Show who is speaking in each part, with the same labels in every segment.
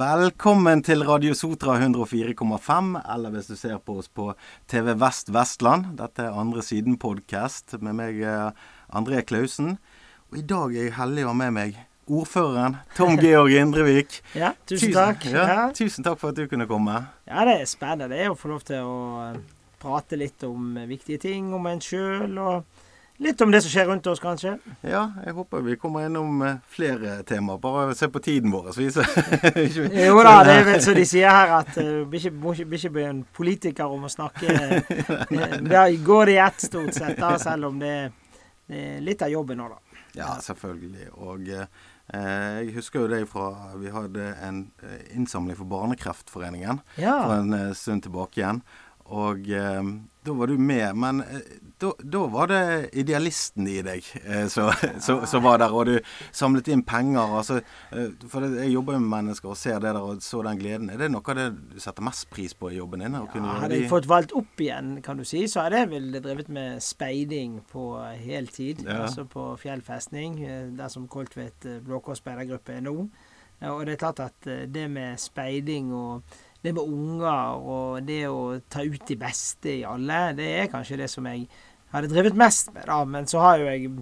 Speaker 1: Velkommen til Radio Sotra 104,5, eller hvis du ser på oss på TV Vest Vestland. Dette er Andre Siden-podkast med meg, eh, André Klausen. Og i dag er jeg heldig å ha med meg ordføreren Tom Georg Indrevik.
Speaker 2: ja, tusen takk.
Speaker 1: Ja,
Speaker 2: Ja.
Speaker 1: tusen takk for at du kunne komme.
Speaker 2: ja, det er spennende det er å få lov til å eh, prate litt om eh, viktige ting, om en sjøl, og litt om det som skjer rundt oss, kanskje.
Speaker 1: Ja, jeg håper vi kommer innom eh, flere temaer. Bare se på tiden vår. Så vi
Speaker 2: Jo da, det er vel som de sier her, at uh, blir ikke, må ikke, bli en politiker om å snakke eh, Da går det i ett, stort sett, da, selv om det, er litt av jobben nå, da.
Speaker 1: Ja, selvfølgelig. Og eh, jeg husker jo det fra Vi hadde en eh, innsamling for Barnekreftforeningen for en eh, stund tilbake igjen. Og eh, da var du med. Men eh, da, da var det idealisten i deg eh, som var der. Og du samlet inn penger. Altså, eh, for jeg jobber jo med mennesker og ser det der og så den gleden. Er det noe av det du setter mest pris på i jobben din?
Speaker 2: Ja, hadde jeg fått valgt opp igjen, kan du si, så hadde jeg vel drevet med speiding på heltid.
Speaker 1: Ja.
Speaker 2: Altså på fjellfestning, festning, der som Koltvedt eh, Blå Kors speidergruppe er nå. Og det er klart at eh, det med speiding og det med unger og det å ta ut de beste i alle, det er kanskje det som jeg hadde drevet mest med, da. Men så har jo jeg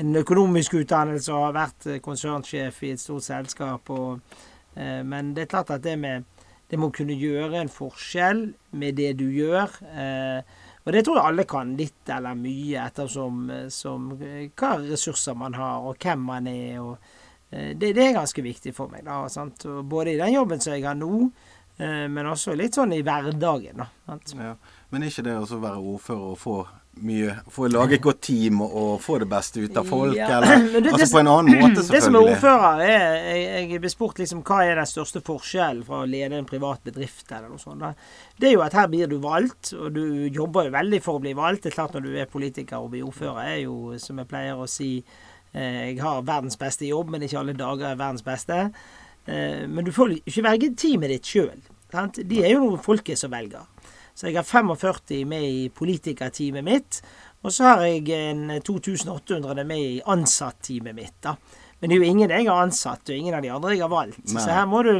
Speaker 2: en økonomisk utdannelse og har vært eh, konsernsjef i et stort selskap. Og, eh, men det er klart at det med det må kunne gjøre en forskjell med det du gjør. Eh, og det tror jeg alle kan, litt eller mye, ettersom eh, som, eh, hva ressurser man har, og hvem man er. og eh, det, det er ganske viktig for meg. da? Og Både i den jobben som jeg har nå, men også litt sånn i hverdagen. da?
Speaker 1: Ja. Men ikke det å være ordfører og få mye for å lage et godt team og, få det beste ut av folk,
Speaker 2: Ja,
Speaker 1: eller
Speaker 2: det-
Speaker 1: Altså
Speaker 2: det-
Speaker 1: på en annen måte, selvfølgelig.
Speaker 2: Det som er ordfører, er jeg, jeg blir spurt liksom, hva er den største forskjellen fra å lede en privat bedrift eller noe sånt. Da. Det er jo at her blir du valgt, og du jobber jo veldig for å bli valgt. Det er klart når du er politiker og blir ordfører, er jo, som jeg pleier å si, eh, jeg har verdens beste jobb, men ikke alle dager er verdens beste. Eh, men du får ikke velge teamet ditt sjøl. De er jo noen folket som velger. Så jeg har 45 med i politikerteamet mitt. Og så har jeg en 2800 med i ansatt-teamet mitt. da. Men det er jo ingen jeg har ansatt, og ingen av de andre jeg har valgt.
Speaker 1: Nei.
Speaker 2: Så her må du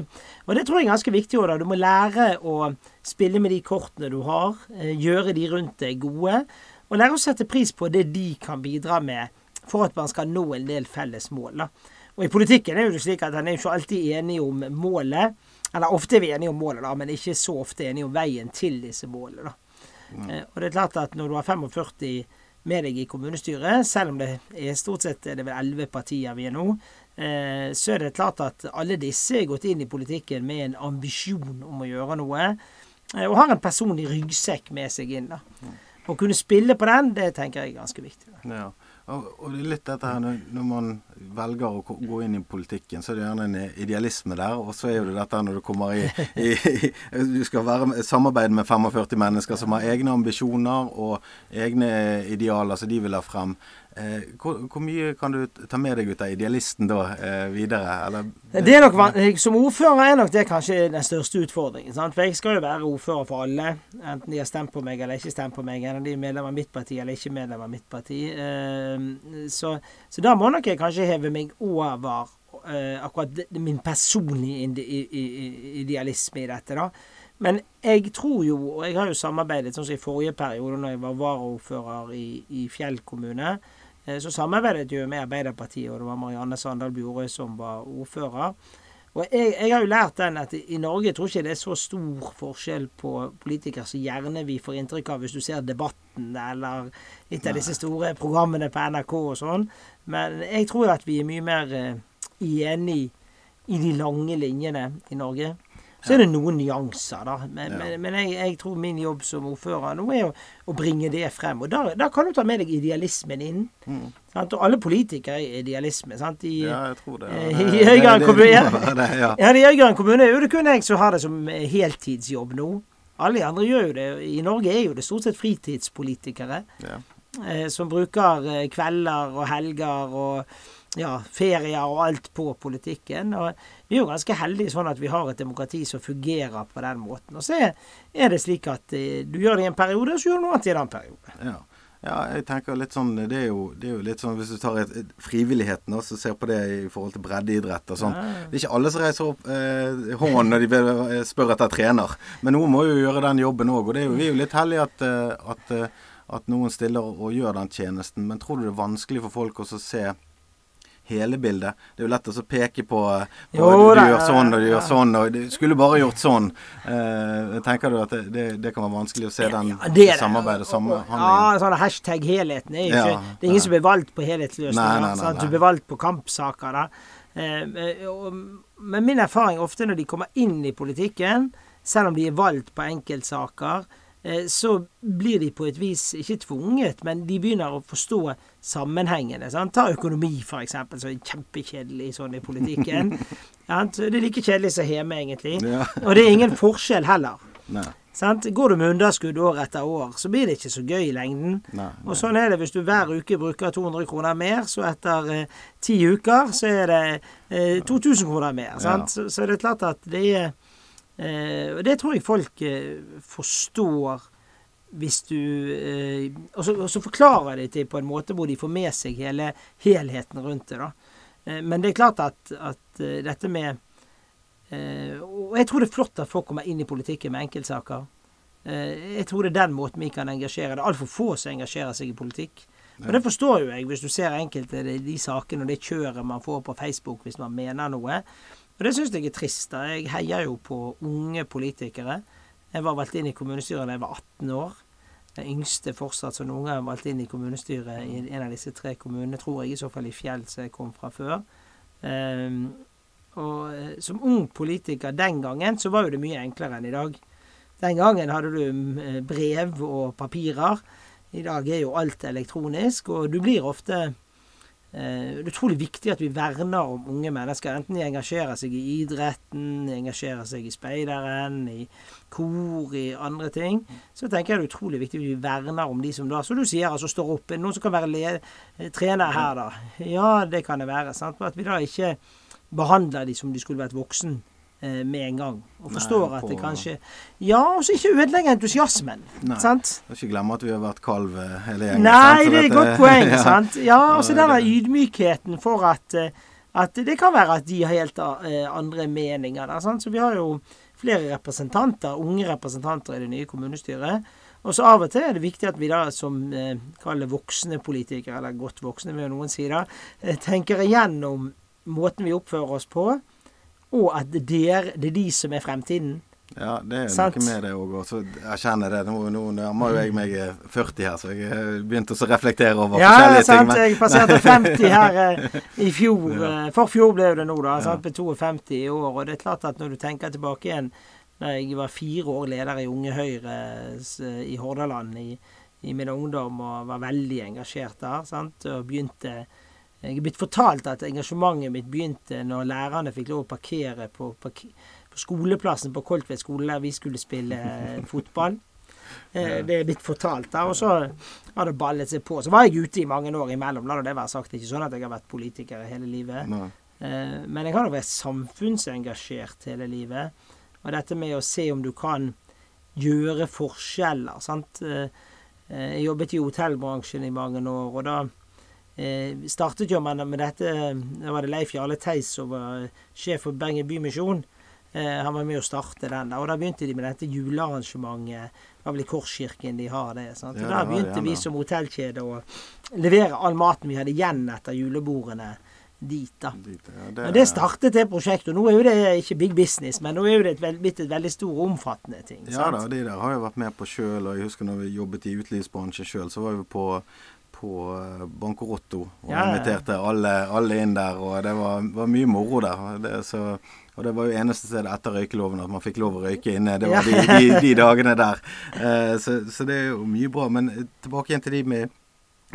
Speaker 2: Og det tror jeg er ganske viktig òg, da. Du må lære å spille med de kortene du har. eh, Gjøre de rundt deg gode. Og lære å sette pris på det de kan bidra med for at man skal nå en del felles mål. da. Og i politikken er det jo slik at en er jo ikke alltid enig om målet. Eller ofte er vi enige om målet, da, men ikke så ofte enige om veien til disse målene. da. Eh, Og det er klart at når du har 45 med deg i kommunestyret, selv om det er stort sett er det vel 11 partier vi er nå, eh, så er det klart at alle disse er gått inn i politikken med en ambisjon om å gjøre noe, eh, og har en personlig ryggsekk med seg inn. da. Å kunne spille på den, det tenker jeg er ganske viktig. da.
Speaker 1: Ja. Og, det er litt dette her når, man velger å gå inn i politikken, så er det gjerne en idealisme der. Og så er jo det dette her når du kommer i, i, Du skal være samarbeide med 45 mennesker som har egne ambisjoner og egne idealer som de vil ha frem. Eh, hvor, hvor mye kan du ta med deg ut av idealisten da eh, videre? Eller,
Speaker 2: Det er nok, Som ordfører er nok det kanskje den største utfordringen. Sant? For jeg skal jo være ordfører for alle, enten de har stemt på meg eller ikke stemt på meg. Enten de er medlem av mitt parti eller ikke medlem av mitt parti. Eh, så, så da må nok jeg kanskje heve meg over eh, akkurat min personlige idealisme i dette. da. Men jeg tror jo, og jeg har jo samarbeidet sånn som i forrige periode, når jeg var varaordfører i, i Fjell kommune, så samarbeidet jo med Arbeiderpartiet, og det var Marianne Sandal Bjorøy som var ordfører. Og jeg, jeg har jo lært den at i Norge tror ikke det er så stor forskjell på politikere som gjerne vi får inntrykk av hvis du ser Debatten eller et av disse store programmene på NRK og sånn. Men jeg tror at vi er mye mer eh, enig i de lange linjene i Norge. Så er det noen nyanser, da. Men,
Speaker 1: Ja.
Speaker 2: men, men jeg, jeg tror min jobb som ordfører nå er å, å bringe det frem. Og da, da kan du ta med deg idealismen inn.
Speaker 1: Mm.
Speaker 2: Sant? Og alle politikere er idealisme. Sant? I,
Speaker 1: Ja, jeg tror det.
Speaker 2: Ja.
Speaker 1: Det-
Speaker 2: i Øygarden kommune, ja.
Speaker 1: ja.
Speaker 2: Ja, kommune er det kun jeg som har det som eh, heltidsjobb nå. Alle de andre gjør jo det. I Norge er jo det stort sett fritidspolitikere
Speaker 1: Ja.
Speaker 2: eh, som bruker eh, kvelder og helger og ja, ferier og alt på politikken. Og vi er jo ganske heldige sånn at vi har et demokrati som fungerer på den måten. Og så er, det slik at eh, du gjør det i en periode, og så gjør du noe annet i en annen periode.
Speaker 1: Ja. Ja, jeg tenker litt sånn Det er jo, det er jo litt sånn Hvis du tar et, et frivilligheten og ser på det i forhold til breddeidrett og sånn.
Speaker 2: Ja.
Speaker 1: Det er ikke alle som reiser opp eh, hånden når de be- spør etter trener. Men noen må jo gjøre den jobben òg. Og det er jo, vi er jo litt heldige at, eh, at, eh, at noen stiller og gjør den tjenesten. Men tror du det er vanskelig for folk å se hele bildet? Det er jo lett å peke på, eh, på
Speaker 2: Jo,
Speaker 1: du
Speaker 2: du
Speaker 1: gjør sånn og du gjør sånn, og du skulle bare gjort sånn. Eh, tenker du at det, det, det kan være vanskelig å se den
Speaker 2: Ja, det det.
Speaker 1: samarbeidet samhandlingen?
Speaker 2: Ja, sånn hashtag-helheten er jo ikke
Speaker 1: Ja,
Speaker 2: Det er ingen som blir valgt på helhetsløsninger.
Speaker 1: nei.
Speaker 2: Du blir valgt på kampsaker. da. Eh, eh, og- Men min erfaring ofte når de kommer inn i politikken, selv om de er valgt på enkeltsaker, så blir de på et vis ikke tvunget, men de begynner å forstå sammenhengene. Sant? Ta økonomi, eksempel, som er kjempekjedelig sånn i politikken. Det er like kjedelig som hjemme, egentlig.
Speaker 1: Ja.
Speaker 2: Og det er ingen forskjell heller. Sant? Går du med underskudd år etter år, så blir det ikke så gøy i lengden.
Speaker 1: Nei,
Speaker 2: Og sånn er det hvis du hver uke bruker 200 kroner mer, så etter eh, ti uker så er det eh, 2000 kroner mer. Sant? Så, så det er klart at det er eh, Og det tror jeg folk eh, forstår hvis du eh, og, så, og så forklarer de til på en måte hvor de får med seg hele helheten rundt det. da. Eh, men det er klart at, at eh, dette med eh, Og jeg tror det er flott at folk kommer inn i politikken med enkeltsaker. Eh, jeg tror det er den måten vi kan engasjere. Det er altfor få som engasjerer seg i politikk. Og det forstår jo jeg, hvis du ser enkelte i de sakene og det kjøret man får på Facebook hvis man mener noe. Og det syns jeg er trist. da. Jeg heier jo på unge politikere. Jeg var valgt inn i kommunestyret da jeg var 18 år. Den yngste fortsatt som noen gang valgt inn i kommunestyret i en av disse tre kommunene, tror jeg, i så fall i Fjell, som jeg kom fra før. Um, og eh, som ung politiker den gangen, så var jo det mye enklere enn i dag. Den gangen hadde du mm, brev og papirer. I dag er jo alt elektronisk, og du blir ofte eh, Det er utrolig viktig at vi verner om unge mennesker, enten de engasjerer seg i idretten, de engasjerer seg i speideren, i kor, i andre ting. Så tenker jeg det er utrolig viktig at vi verner om de som da, som du sier, altså står opp. Er Noen som kan være eh, trener her, da? Ja, det kan det være. sant? At vi da ikke behandler de som de skulle vært voksen eh, med en gang. Og forstår
Speaker 1: Nei,
Speaker 2: at det kanskje Ja, og så ikke ødelegge entusiasmen.
Speaker 1: Nei.
Speaker 2: sant?
Speaker 1: Og ikke glemme at vi har vært kalv eh, hele gjengen.
Speaker 2: Nei? Det er et godt poeng.
Speaker 1: ja.
Speaker 2: sant? Ja, og så denne ydmykheten for at, eh, at det kan være at de har helt eh, andre meninger. Der, sant? Så vi har jo flere representanter, unge representanter i det nye kommunestyret. Og så av og til er det viktig at vi da som eh, voksne politikere, eller godt voksne vil noen si da, eh, tenker igjennom måten vi oppfører oss på, og at det er, det er de som er fremtiden.
Speaker 1: Ja, det er
Speaker 2: Sant.
Speaker 1: noe med det òg. Jeg kjenner det. Nå, nå nærmer jo jeg meg eh, 40 her, så jeg har begynt å reflektere over
Speaker 2: Ja,
Speaker 1: forskjellige ting.
Speaker 2: sant.
Speaker 1: men-
Speaker 2: Jeg passerte 50 her eh, i fjor.
Speaker 1: Ja.
Speaker 2: eh, For fjor ble det nå, da.
Speaker 1: Ja.
Speaker 2: Sant? Med 52 i år. Og det er klart at når du tenker tilbake igjen da jeg var fire år leder i Unge Høyre i Hordaland i, i min ungdom og var veldig engasjert der. Sant? Og begynte Jeg er blitt fortalt at engasjementet mitt begynte når lærerne fikk lov å parkere på, parker, på skoleplassen på Koltvedt skole der vi skulle spille eh, fotball. Ja. Det er blitt fortalt. da, Og så har det ballet seg på. Så var jeg ute i mange år imellom. La det være sagt. Det er ikke sånn at jeg har vært politiker hele livet.
Speaker 1: Nei.
Speaker 2: Eh, Men jeg har jo vært samfunnsengasjert hele livet. Og dette med å se om du kan gjøre forskjeller. sant? Eh, eh, Jeg jobbet i hotellbransjen i mange år, og da eh, startet jo med, med dette Da var det Leif Jarle Theis som var sjef for Bergen Bymisjon. Eh, han var med å starte den. Og da begynte de med dette julearrangementet. Det var vel i Korskirken de har det. sant?
Speaker 1: Ja,
Speaker 2: Og
Speaker 1: det
Speaker 2: Da begynte vi som hotellkjede å levere all maten vi hadde igjen etter julebordene dit. da.
Speaker 1: Dit, ja,
Speaker 2: Og det startet det prosjektet. og Nå er jo det ikke big business, men nå er jo det et blitt et veldig stor og omfattende ting.
Speaker 1: Ja
Speaker 2: sant?
Speaker 1: da, de der har jeg vært med på sjøl. Og jeg husker når vi jobbet i utelivsbransjen sjøl, så var vi på på eh, og
Speaker 2: Ja,
Speaker 1: inviterte alle, alle inn der. Og det var, var mye moro der. Det, så, og det var jo eneste stedet etter røykeloven at man fikk lov å røyke inne. Det var de, de, de dagene der. Eh, så, så det er jo mye bra. Men eh, tilbake igjen til de med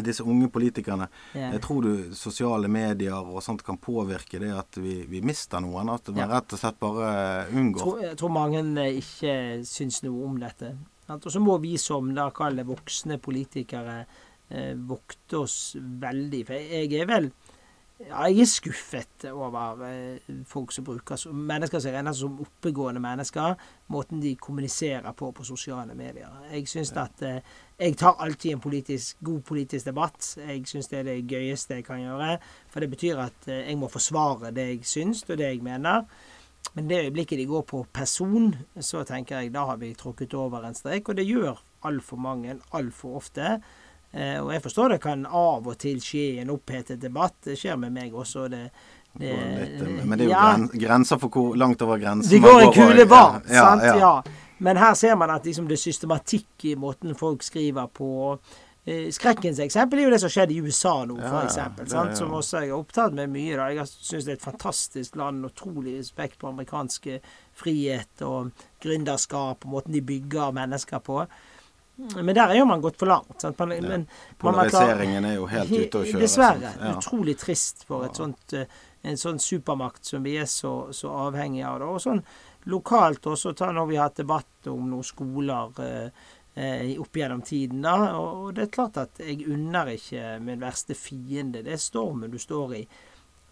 Speaker 1: disse unge politikerne.
Speaker 2: Yeah.
Speaker 1: Jeg tror du sosiale medier og sånt kan påvirke det at vi, vi mister noen. At man rett og slett bare unngår.
Speaker 2: tror, jeg tror mange eh, ikke syns noe om dette. Og så må vi som da kaller voksne politikere eh, vokte oss veldig. For jeg er vel ja, jeg er skuffet over eh, folk som bruker mennesker som regnes som oppegående mennesker, måten de kommuniserer på på sosiale medier. Jeg syns at eh, jeg tar alltid en politisk, god politisk debatt. Jeg syns det er det gøyeste jeg kan gjøre. For det betyr at eh, jeg må forsvare det jeg syns, og det jeg mener. Men det øyeblikket de går på person, så tenker jeg da har vi tråkket over en strek. Og det gjør altfor mange altfor ofte. Eh, og jeg forstår det kan av og til skje en opphetet debatt. Det skjer med meg også. Det, det,
Speaker 1: men det er jo
Speaker 2: ja,
Speaker 1: grenser for hvor langt over grensen
Speaker 2: det går en kule varmt,
Speaker 1: Ja,
Speaker 2: sant?
Speaker 1: ja.
Speaker 2: Ja. Men her ser man at liksom, det er systematikk i måten folk skriver på. Eh, Skrekkens eksempel er jo det som skjedde i USA nå,
Speaker 1: Ja,
Speaker 2: for eksempel.
Speaker 1: det
Speaker 2: Som også jeg er opptatt med mye. da. Jeg syns det er et fantastisk land. Utrolig respekt på amerikansk eh, frihet og gründerskap og måten de bygger mennesker på. Men der er jo man gått for langt. Sant? Man, men, har klart-
Speaker 1: Polariseringen er jo helt ute å kjøre.
Speaker 2: Dessverre.
Speaker 1: Ja.
Speaker 2: Utrolig trist for sånt, eh, en sånn supermakt som vi er så, så avhengig av. Og sånn lokalt også, ta når vi har hatt debatt om noen skoler eh, eh, opp gjennom tiden. Da. Og, og det er klart at jeg unner ikke min verste fiende det er stormen du står i,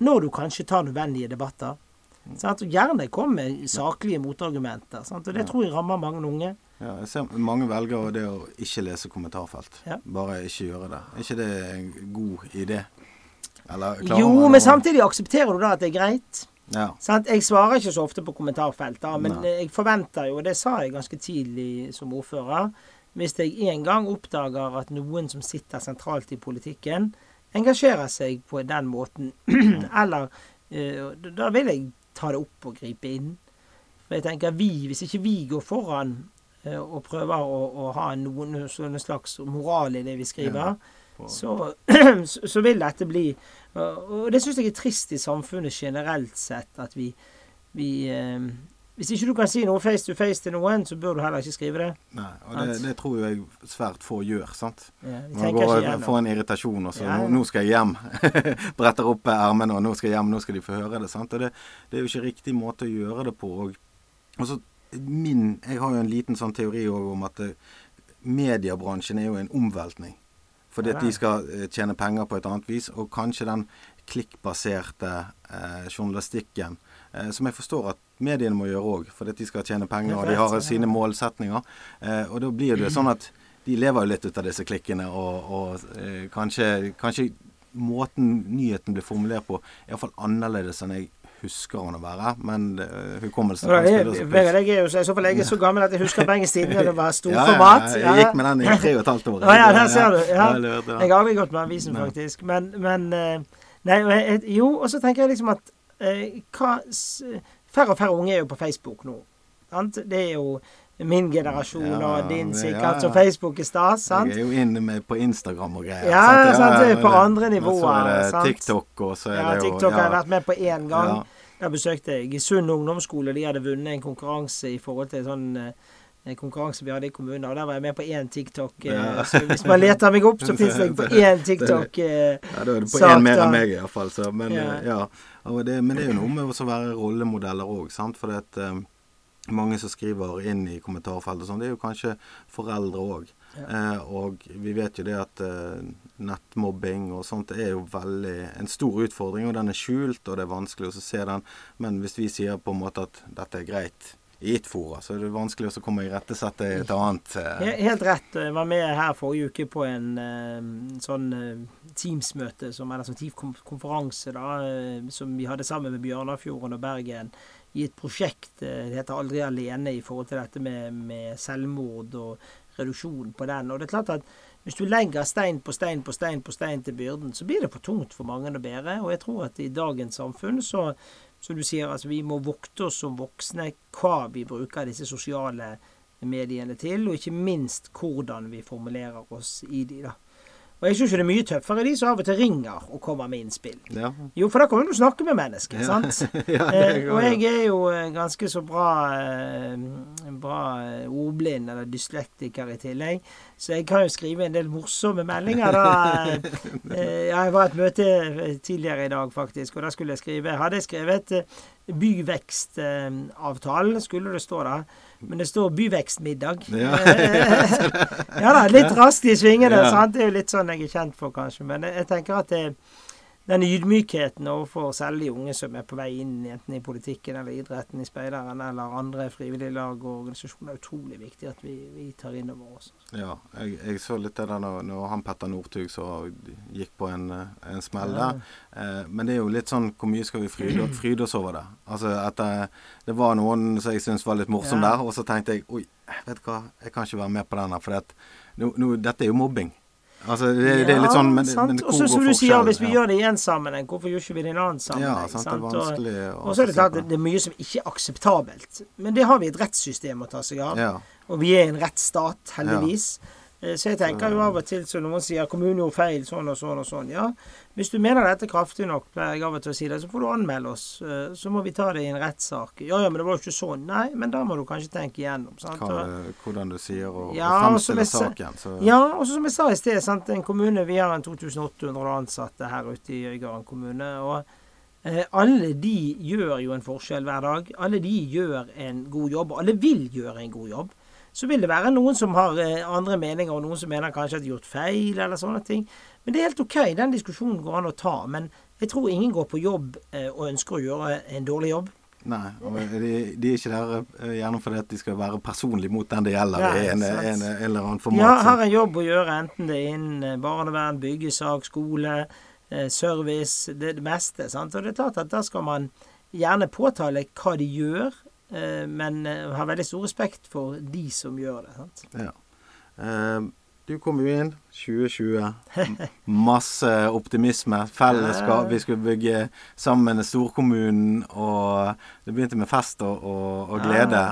Speaker 2: når du kanskje tar nødvendige debatter. Sant? Og gjerne kom med saklige motargumenter. Sant? Og det tror jeg rammer mange unge.
Speaker 1: Ja, jeg ser mange velger det å ikke lese kommentarfelt.
Speaker 2: Ja.
Speaker 1: Bare ikke gjøre det. Er ikke det en god idé? Eller
Speaker 2: Jo, men samtidig aksepterer du da at det er greit.
Speaker 1: Ja.
Speaker 2: Sant? Jeg svarer ikke så ofte på kommentarfelt, da, men
Speaker 1: Nei.
Speaker 2: jeg forventer jo, og det sa jeg ganske tidlig som ordfører, hvis jeg en gang oppdager at noen som sitter sentralt i politikken, engasjerer seg på den måten, eller eh, Da vil jeg ta det opp og gripe inn. For jeg tenker vi, hvis ikke vi går foran og prøver å, å ha noen sånne slags moral i det vi skriver,
Speaker 1: ja,
Speaker 2: så, så vil dette bli Og det syns jeg er trist i samfunnet generelt sett, at vi, vi eh, Hvis ikke du kan si noe face to face til noen, så bør du heller ikke skrive det.
Speaker 1: Nei, og det, det tror jeg svært få gjør. sant?
Speaker 2: Ja,
Speaker 1: Man går og får en irritasjon, og så
Speaker 2: Ja, ja.
Speaker 1: nå, 'Nå skal jeg hjem'. Bretter opp ermene, og 'nå skal jeg hjem', nå skal de få høre det. sant? Og det, det er jo ikke riktig måte å gjøre det på. Og, og så min Jeg har jo en liten sånn teori om at det, mediebransjen er jo en omveltning. Fordi at de skal eh, tjene penger på et annet vis, og kanskje den klikkbaserte eh, journalistikken, eh, som jeg forstår at mediene må gjøre òg, fordi at de skal tjene penger, og de har sine målsetninger. Eh, og da blir det sånn at de lever jo litt ut av disse klikkene, og, og eh, kanskje, kanskje måten nyheten blir formulert på, er iallfall annerledes enn jeg husker hun å være. Men uh, hukommelsen
Speaker 2: Ja,
Speaker 1: kan spille så
Speaker 2: Vegard, jeg er jo så, i så fall jeg er så gammel at jeg husker på Tidende da det var
Speaker 1: Ja,
Speaker 2: storformat.
Speaker 1: ja, jeg gikk med den i tre og et halvt år.
Speaker 2: Å ja, der ser du. Ja.
Speaker 1: jeg
Speaker 2: har aldri gått med avisen, faktisk. Men, men eh, Nei, jo, og så tenker jeg liksom at eh, hva Færre og færre unge er jo på Facebook nå. Sant? Det er jo min generasjon
Speaker 1: Ja,
Speaker 2: og din sikkert,
Speaker 1: ja,
Speaker 2: så
Speaker 1: ja.
Speaker 2: Facebook er stas. sant?
Speaker 1: Jeg er jo inne med på Instagram og greier.
Speaker 2: Ja, sant, det er på andre
Speaker 1: og Så
Speaker 2: nivåer,
Speaker 1: er det? TikTok, og så er
Speaker 2: Ja,
Speaker 1: det jo
Speaker 2: TikTok har jeg vært med på én gang. Der besøkte jeg Sund ungdomsskole. De hadde vunnet en konkurranse i forhold til sånn eh, en konkurranse vi hadde i kommunen. Og der var jeg med på én TikTok. eh,
Speaker 1: Ja.
Speaker 2: Så hvis man leter meg opp, så fins jeg på én TikTok-sak.
Speaker 1: Ja, da er du på én mer enn meg, iallfall. Men,
Speaker 2: Ja.
Speaker 1: eh, ja. Det, men det er jo noe med å være rollemodeller òg, sant. For det at eh, mange som skriver inn i kommentarfeltet og sånn, det er jo kanskje foreldre òg. Eh, og vi vet jo det at eh, nettmobbing og sånt er jo veldig en stor utfordring, og den er skjult, og det er vanskelig å se den. Men hvis vi sier på en måte at dette er greit i ett fora, så er det vanskelig å komme i rettesette i et annet. Eh,
Speaker 2: Helt rett. Jeg var med her forrige uke på en eh, sånn eh, Teams-møte, som eller sånn Teams-konferanse, da, eh, som vi hadde sammen med Bjørnafjorden og Bergen i et prosjekt. eh, det heter Aldri alene i forhold til dette med, med selvmord og reduksjon på den. Og det er klart at hvis du legger stein på stein på stein på stein til byrden, så blir det for tungt for mange å bære. Og jeg tror at i dagens samfunn så som du sier, altså vi må vokte oss som voksne hva vi bruker disse sosiale mediene til, og ikke minst hvordan vi formulerer oss i de da. Og jeg syns det er mye tøffere de som av og til ringer og kommer med innspill.
Speaker 1: ja.
Speaker 2: Jo, for da kan du snakke med mennesker,
Speaker 1: Ja.
Speaker 2: sant?
Speaker 1: ja, det
Speaker 2: Eh,
Speaker 1: går
Speaker 2: og jeg er jo eh, ganske så bra, eh, bra ordblind, eller dyslektiker i tillegg, så jeg kan jo skrive en del morsomme meldinger. da. Jeg var et møte tidligere i dag, faktisk, og da skulle jeg skrive Hadde jeg skrevet byvekstavtalen, skulle det stå da. Men det står byvekstmiddag.
Speaker 1: Ja.
Speaker 2: ja da, litt raskt i svingene.
Speaker 1: Ja.
Speaker 2: sant? Det er jo litt sånn jeg er kjent for, kanskje. Men jeg, jeg tenker at det, den ydmykheten overfor selv de unge som er på vei inn enten i politikken eller idretten, i speideren eller andre frivillige lag og organisasjoner, er utrolig viktig at vi, vi tar inn over oss.
Speaker 1: Ja, jeg, jeg, så litt det der når, når han Petter Northug så gikk på en, en smell der. Eh, men det er jo litt sånn hvor mye skal vi fryde, fryde oss over det? Altså etter, Det var noen som jeg syntes var litt morsom ja. der, og så tenkte jeg oi, vet du hva, jeg kan ikke være med på den her, for dette er jo mobbing. Altså, det, ja, det, er litt sånn men,
Speaker 2: men Og så som du sier, hvis vi ja. gjør det i én sammenheng, hvorfor gjør ikke vi det i en annen sammenheng? Ja, sant, sant? Det er og, og så er det klart at det er mye som ikke er akseptabelt. Men det har vi et rettssystem å ta seg av. Ja. Og vi er en rettsstat, heldigvis. Eh, så jeg tenker jo av og til som noen sier kommunen gjorde feil, sånn og sånn og sånn. Ja, hvis du mener dette kraftig nok, pleier jeg av og til å si det, så får du anmelde oss. Eh, så må vi ta det i en rettssak. Ja ja, men det var jo ikke sånn. Nei, men da må du kanskje tenke igjennom. Sant?
Speaker 1: Hva, hvordan du sier og, ja, og fremstiller saken.
Speaker 2: Så. Ja, og som jeg sa i sted, sant? en kommune Vi har en 2800 ansatte her ute i Øygarden kommune. og Eh, alle de gjør jo en forskjell hver dag. Alle de gjør en god jobb. Alle vil gjøre en god jobb. Så vil det være noen som har eh, andre meninger, og noen som mener kanskje at de har gjort feil, eller sånne ting. Men det er helt OK. Den diskusjonen går an å ta. Men jeg tror ingen går på jobb eh, og ønsker å gjøre en dårlig jobb.
Speaker 1: Nei, og de, de, er ikke der eh, gjerne fordi at de skal være personlig mot den det gjelder. Nei, en, en, en, eller annen format.
Speaker 2: Ja, har en jobb å gjøre, enten det er innen barnevern, byggesak, skole, service, det, det meste. Sant? Og det er klart at da skal man gjerne påtale hva de gjør, men eh, har veldig stor respekt for de som gjør det. Sant?
Speaker 1: Ja. Uh, du kom jo inn 2020. Masse optimisme. Fellesskap. Vi skulle bygge sammen storkommunen. Og det begynte med fest og, og, og glede.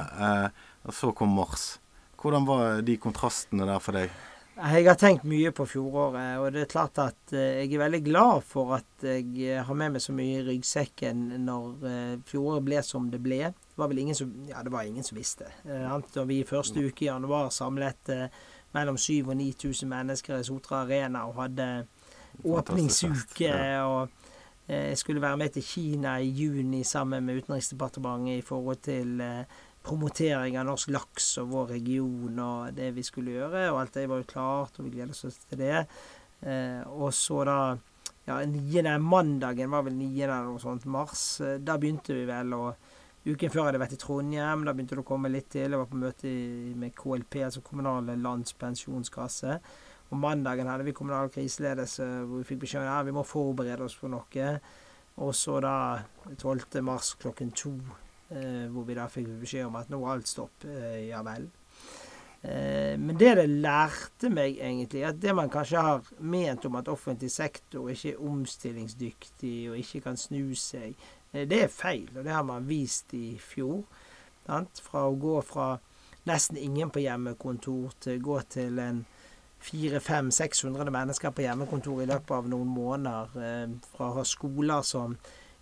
Speaker 1: Og så kom Mars. Hvordan var de kontrastene der for deg?
Speaker 2: Jeg har tenkt mye på fjoråret, og det er klart at jeg er veldig glad for at jeg har med meg så mye i ryggsekken når fjoråret ble som det ble. Det var vel ingen som Ja, det var ingen som visste. Eh, da vi i første uke i januar samlet eh, mellom 7000 og 9000 mennesker i Sotra Arena og hadde åpningsuke. og jeg skulle være med til Kina i juni sammen med Utenriksdepartementet i forhold til eh, promotering av norsk laks og vår region og det vi skulle gjøre. Og alt det var jo klart, og vi gleder oss til det. Eh, og så da ja, 9. mandagen var vel 9. eller noe sånt, mars. Eh, da begynte vi vel å Uken før hadde jeg vært i Trondheim. Da begynte det å komme litt til. Jeg var på møte med KLP, altså Kommunale landspensjonskasse. Og mandagen hadde vi kommunal kriseledelse hvor vi fikk beskjed om ja, vi må forberede oss på noe. Og så da 12. mars klokken to, hvor vi da fikk beskjed om at nå er alt stopp. Eh, ja vel. Eh, men det det lærte meg, egentlig, at det man kanskje har ment om at offentlig sektor ikke er omstillingsdyktig og ikke kan snu seg, Eh, det er feil, og det har man vist i fjor. Sant? Fra å gå fra nesten ingen på hjemmekontor til å gå til en 400-500-600 mennesker på hjemmekontor i løpet av noen måneder. Eh, fra å ha skoler som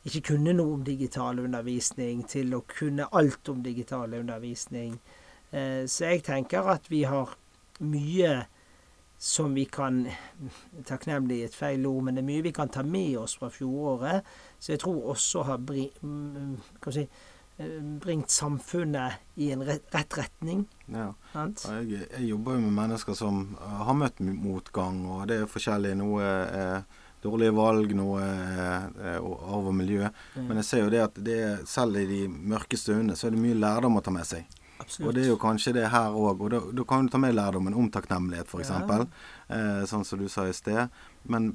Speaker 2: ikke kunne noe om digital undervisning, til å kunne alt om digital undervisning. Eh, så jeg tenker at vi har mye som vi kan Takknemlig et feil ord, men det er mye vi kan ta med oss fra fjoråret. Så jeg tror også har mm, si, eh, bringt samfunnet i en rett, retning.
Speaker 1: Ja. Jeg, jeg, jobber jo med mennesker som har møtt motgang, og det er forskjellig. Noe er dårlige valg, noe er arv og miljø. Men jeg ser jo det at det, selv i de mørke stundene så er det mye lærdom å ta med seg. Absolutt. Og det er jo kanskje det her òg. Og da, da, kan du ta med lærdommen om takknemlighet, f.eks. Ja. Eh, sånn som du sa i sted. Men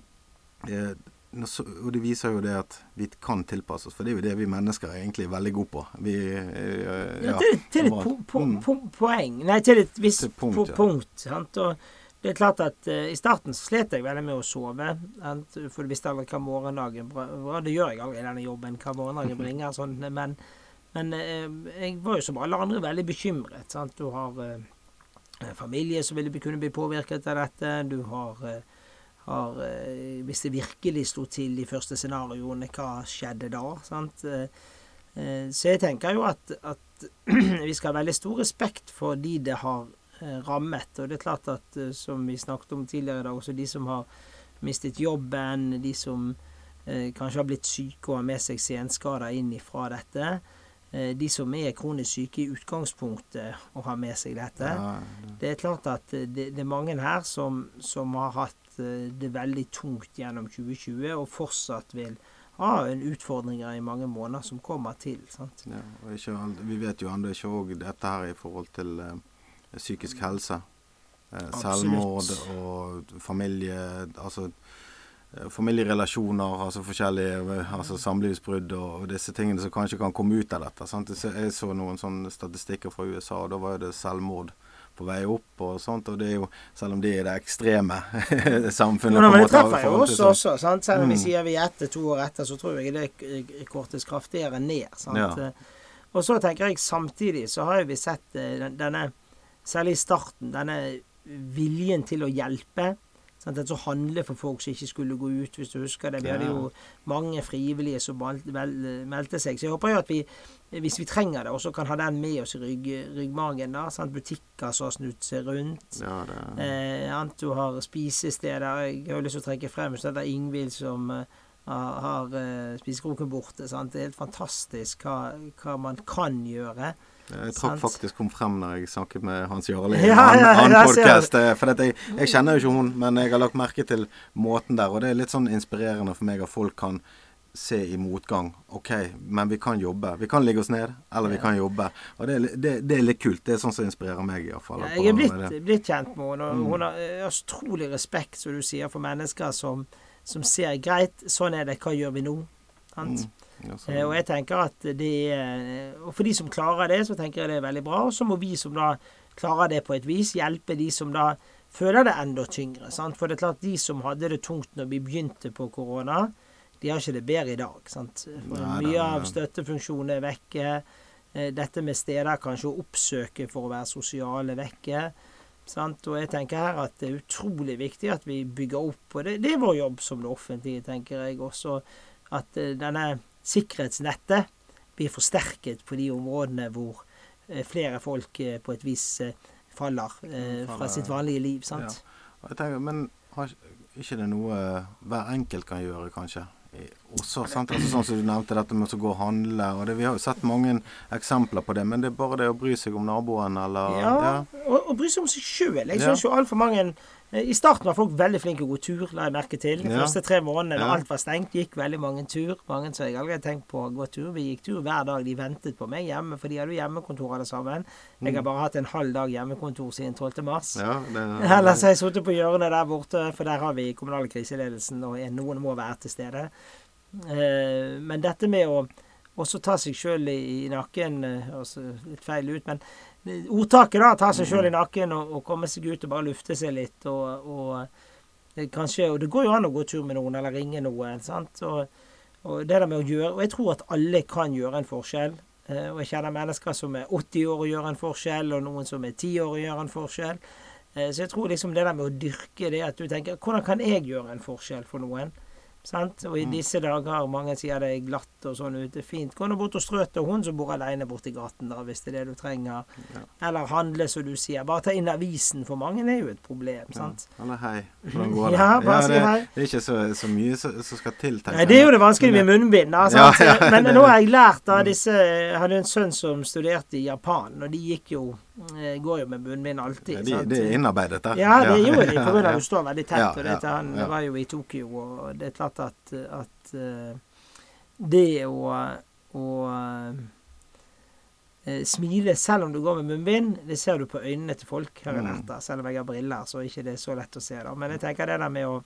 Speaker 1: eh, og det viser jo det at vi kan tilpasse oss, for det er jo det vi mennesker er egentlig veldig gode på. Vi,
Speaker 2: eh, ja, ja, til, til, et po po mm. po poeng Nei, til et visst punkt. Punkt sant? Og det er klart at uh, I starten så slet jeg veldig med å sove. Sant? For du visste aldri hva morgendagen bra, Det gjør jeg aldri i denne jobben, hva morgendagen bringer. Sånn, men men eh, jeg var jo som alle andre veldig bekymret. Sant? Du har eh, familie som ville kunne bli påvirket av dette. Du har, eh, har eh, Hvis det virkelig sto til de første scenarioene, hva skjedde da? Sant? Eh, eh, så jeg tenker jo at, at vi skal ha veldig stor respekt for de det har rammet. Og det er klart at, som vi snakket om tidligere i dag, også de som har mistet jobben, de som kanskje har blitt syke og har med seg senskader inn ifra dette. Eh, de som er kronisk syke i utgangspunktet og har med seg dette. Ja, ja. Det er klart at det, det, er mange her som, som har hatt eh, det veldig tungt gjennom 2020, og fortsatt vil ha en utfordringer i mange måneder som kommer til. sant?
Speaker 1: Ja, ikke, vi vet jo ennå ikke òg dette her i forhold til eh, psykisk helse. Eh, selvmord og familie Altså eh, familierelasjoner, altså forskjellige eh, altså samlivsbrudd og, disse tingene som kanskje kan komme ut av dette. Sant? Jeg så noen sånne statistikker fra USA, og da var det selvmord på vei opp og sånt. Og det er jo, selv om det er det ekstreme samfunnet
Speaker 2: Men det treffer jo oss også. Sant? Selv om vi mm. sier vi er ett to år etter, så tror jeg det kortes kraftigere ned. Sant? Ja. Og så tenker jeg samtidig så har vi sett denne, særlig i starten, denne viljen til å hjelpe. Sant? Altså handle for folk som ikke skulle gå ut, hvis du husker det. Vi hadde jo mange frivillige som meldte seg. Så jeg håper jo at vi, hvis vi trenger det, også kan ha den med oss i rygg, ryggmagen. da, sant? Butikker som har snudd seg rundt. Ja, eh, du har spisesteder. Jeg har jo lyst til å trekke frem så det er Ingvild som uh, har, har uh, spisekroken borte. Sant? Det er helt fantastisk hva, hva man kan gjøre.
Speaker 1: Jeg trakk faktisk kom frem når jeg snakket med Hans Jarle i ja, ja, annen podkast. Eh, for jeg, jeg, kjenner jo ikke hun, men jeg har lagt merke til måten der. Og det er litt sånn inspirerende for meg at folk kan se i motgang. OK, men vi kan jobbe. Vi kan ligge oss ned, eller vi kan jobbe. Og det, det, det er litt kult. Det er sånn som inspirerer meg, iallfall.
Speaker 2: Ja, jeg er blitt, blitt, kjent med henne. Mm. Hun har utrolig respekt, som du sier, for mennesker som, som ser greit. Sånn er det. Hva gjør vi nå? Sant? Mm. Eh, og jeg tenker at det Og for de som klarer det, så tenker jeg det er veldig bra. Og så må vi som da klarer det på et vis, hjelpe de som da føler det enda tyngre. Sant? For det er klart, de som hadde det tungt når vi begynte på korona, de har ikke det bedre i dag. Sant? For Nei, mye av støttefunksjonen er vekke. Eh, dette med steder kanskje å oppsøke for å være sosiale vekke. Sant? Og jeg tenker her at det er utrolig viktig at vi bygger opp. Og det, det er vår jobb som det offentlige, tenker jeg også. At eh, denne sikkerhetsnettet blir forsterket på de områdene hvor eh, flere folk eh, på et vis eh, faller fra sitt vanlige liv. sant?
Speaker 1: Ja. Tenker, men har ikke det noe hver enkelt kan gjøre, kanskje? Også, sant? Altså, sånn som du nevnte dette med å gå og handle. og det, Vi har jo sett mange eksempler på det, men det er bare det å bry seg om naboen, eller
Speaker 2: Ja, ja. Og, og, bry seg om seg sjøl. Jeg syns ja. jo altfor mange I starten var folk veldig flinke til å gå tur, la jeg merke til. De ja. første tre månedene da ja. alt var stengt, gikk veldig mange tur. Mange som jeg aldri hadde tenkt på å gå tur. Vi gikk tur hver dag. De ventet på meg hjemme, for de hadde jo hjemmekontor alle sammen. Jeg har mm. bare hatt en halv dag hjemmekontor siden 12. mars. Ja, det, Ellers har jeg sittet på hjørnet der borte, for der har vi kommunale kriseledelsen, og noen må være til stede. Eh, men dette med å også ta seg sjøl i nakken, altså litt feil ut, men ordtaket, da. Ta seg sjøl i nakken og, og, komme seg ut og bare lufte seg litt. Og, og kanskje, og det går jo an å gå tur med noen eller ringe noen. sant? Og, og, det der med å gjøre, og jeg tror at alle kan gjøre en forskjell. Eh, og jeg kjenner mennesker som er 80 år og gjør en forskjell, og noen som er 10 år og gjør en forskjell. Eh, så jeg tror liksom det der med å dyrke det at du tenker Hvordan kan jeg gjøre en forskjell for noen? Sant? Og i mm. disse dager mange sier det er glatt og sånn ute. Fint. Gå nå bort og strø til hun som bor aleine borti gaten, da, hvis det er det du trenger. Ja. Eller handle, som du sier. Bare ta inn avisen. For mange er jo et problem. sant?
Speaker 1: Ja. Eller hei. Hvordan går
Speaker 2: det? Ja, bare ja,
Speaker 1: det,
Speaker 2: hei.
Speaker 1: det er ikke så, så mye som skal til.
Speaker 2: Nei, det er jo det vanskelige med munnbind. Da, Men nå har jeg lært av disse Jeg hadde en sønn som studerte i Japan, og de gikk jo eh, går jo med bunnbind alltid.
Speaker 1: De, sant? det er innarbeidet,
Speaker 2: da. Ja, det gjorde de. For du står veldig tett. og dette, Han var jo i Tokyo, og det er klart at, at uh, det å, å uh, smile selv om du går med munnbind, det ser du på øynene til folk. har jeg lært. Selv om jeg har briller, så er det ikke så lett å se. da. Men jeg tenker det der med å,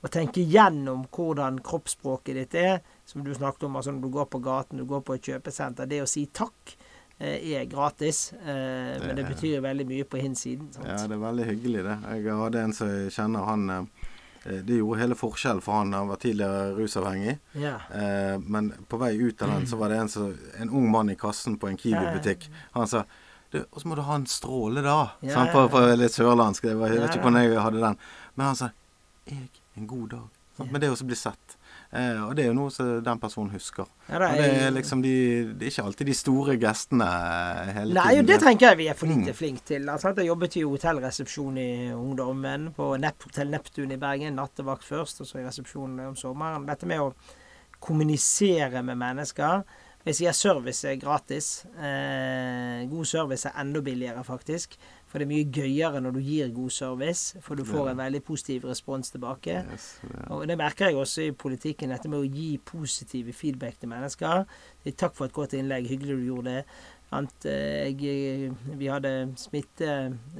Speaker 2: å tenke gjennom hvordan kroppsspråket ditt er, som du snakket om, altså når du går på gaten, du går på et kjøpesenter, det å si takk er gratis, eh, men det betyr veldig mye på hinsiden.
Speaker 1: Sant? Ja, det er veldig hyggelig, det. Jeg hadde en som jeg kjenner, han Eh, det gjorde hele forskjellen for han. Han var tidligere rusavhengig. Ja. Eh, men på vei ut av den så var det en, så, en ung mann i kassen på en Kiwi-butikk. Han sa du, og så må du ha en stråle, da. Ja, sånn, på, på, litt sørlandsk. Jeg, vet ikke hvordan jeg hadde den. Men han sa jeg, en god dag. Sånn, men det å bli sett. Eh, og det er jo noe som den personen husker. Ja, det, er, det, er liksom de, det er ikke alltid de store gestene hele
Speaker 2: Nei, tiden. Nei, det tenker jeg vi er for lite mm. flinke til. Altså, jeg jobbet jo hotellresepsjon i ungdommen på Nepp, Hotell Neptun i Bergen. Nattevakt først, og så i resepsjonen om sommeren. Dette med å kommunisere med mennesker. Jeg sier service er gratis. Eh, god service er enda billigere, faktisk. For det er mye gøyere når du gir god service, for du får en veldig positiv respons tilbake.
Speaker 1: Yes,
Speaker 2: Og det merker jeg også i politikken, dette med å gi positive feedback til mennesker. Takk for et godt innlegg, hyggelig du gjorde det. Sant? Eh, Jeg, vi hadde smitte,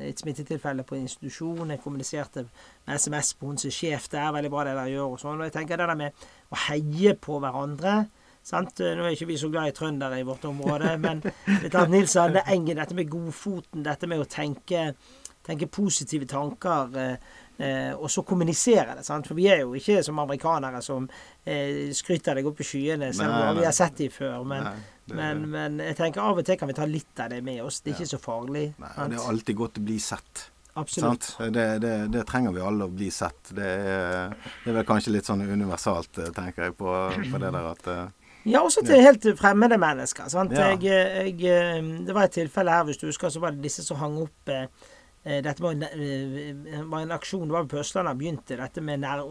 Speaker 2: et smittetilfelle på en institusjon. Jeg kommuniserte med SMS på hun som sjef der. Veldig bra det dere gjør og sånn. Og jeg tenker det der med å heie på hverandre. Sant? Nå er ikke vi så glad i trøndere i vårt område, men det er Nils Arne Engen, dette med godfoten, dette med å tenke, tenke positive tanker. Eh, eh, og så kommunisere det. Sant? For vi er jo ikke som amerikanere som eh, skryter deg opp i skyene, selv om vi har sett dem før. Men,
Speaker 1: Nei, det-
Speaker 2: men, men jeg tenker av og til kan vi ta litt av det med oss. Det er ikke så farlig.
Speaker 1: Nei, det er alltid godt å bli sett.
Speaker 2: Absolutt.
Speaker 1: Det, det, det trenger vi alle å bli sett. Det er, det er vel kanskje litt sånn universalt, eh, tenker jeg, på, på det der at eh,
Speaker 2: Ja, også til helt fremmede mennesker.
Speaker 1: Ja.
Speaker 2: Jeg, jeg, eh, det var et tilfelle her, hvis du husker, så var det disse som hang opp eh, eh, dette var, en- var en aksjon det var på Østlandet begynte, dette med, nær,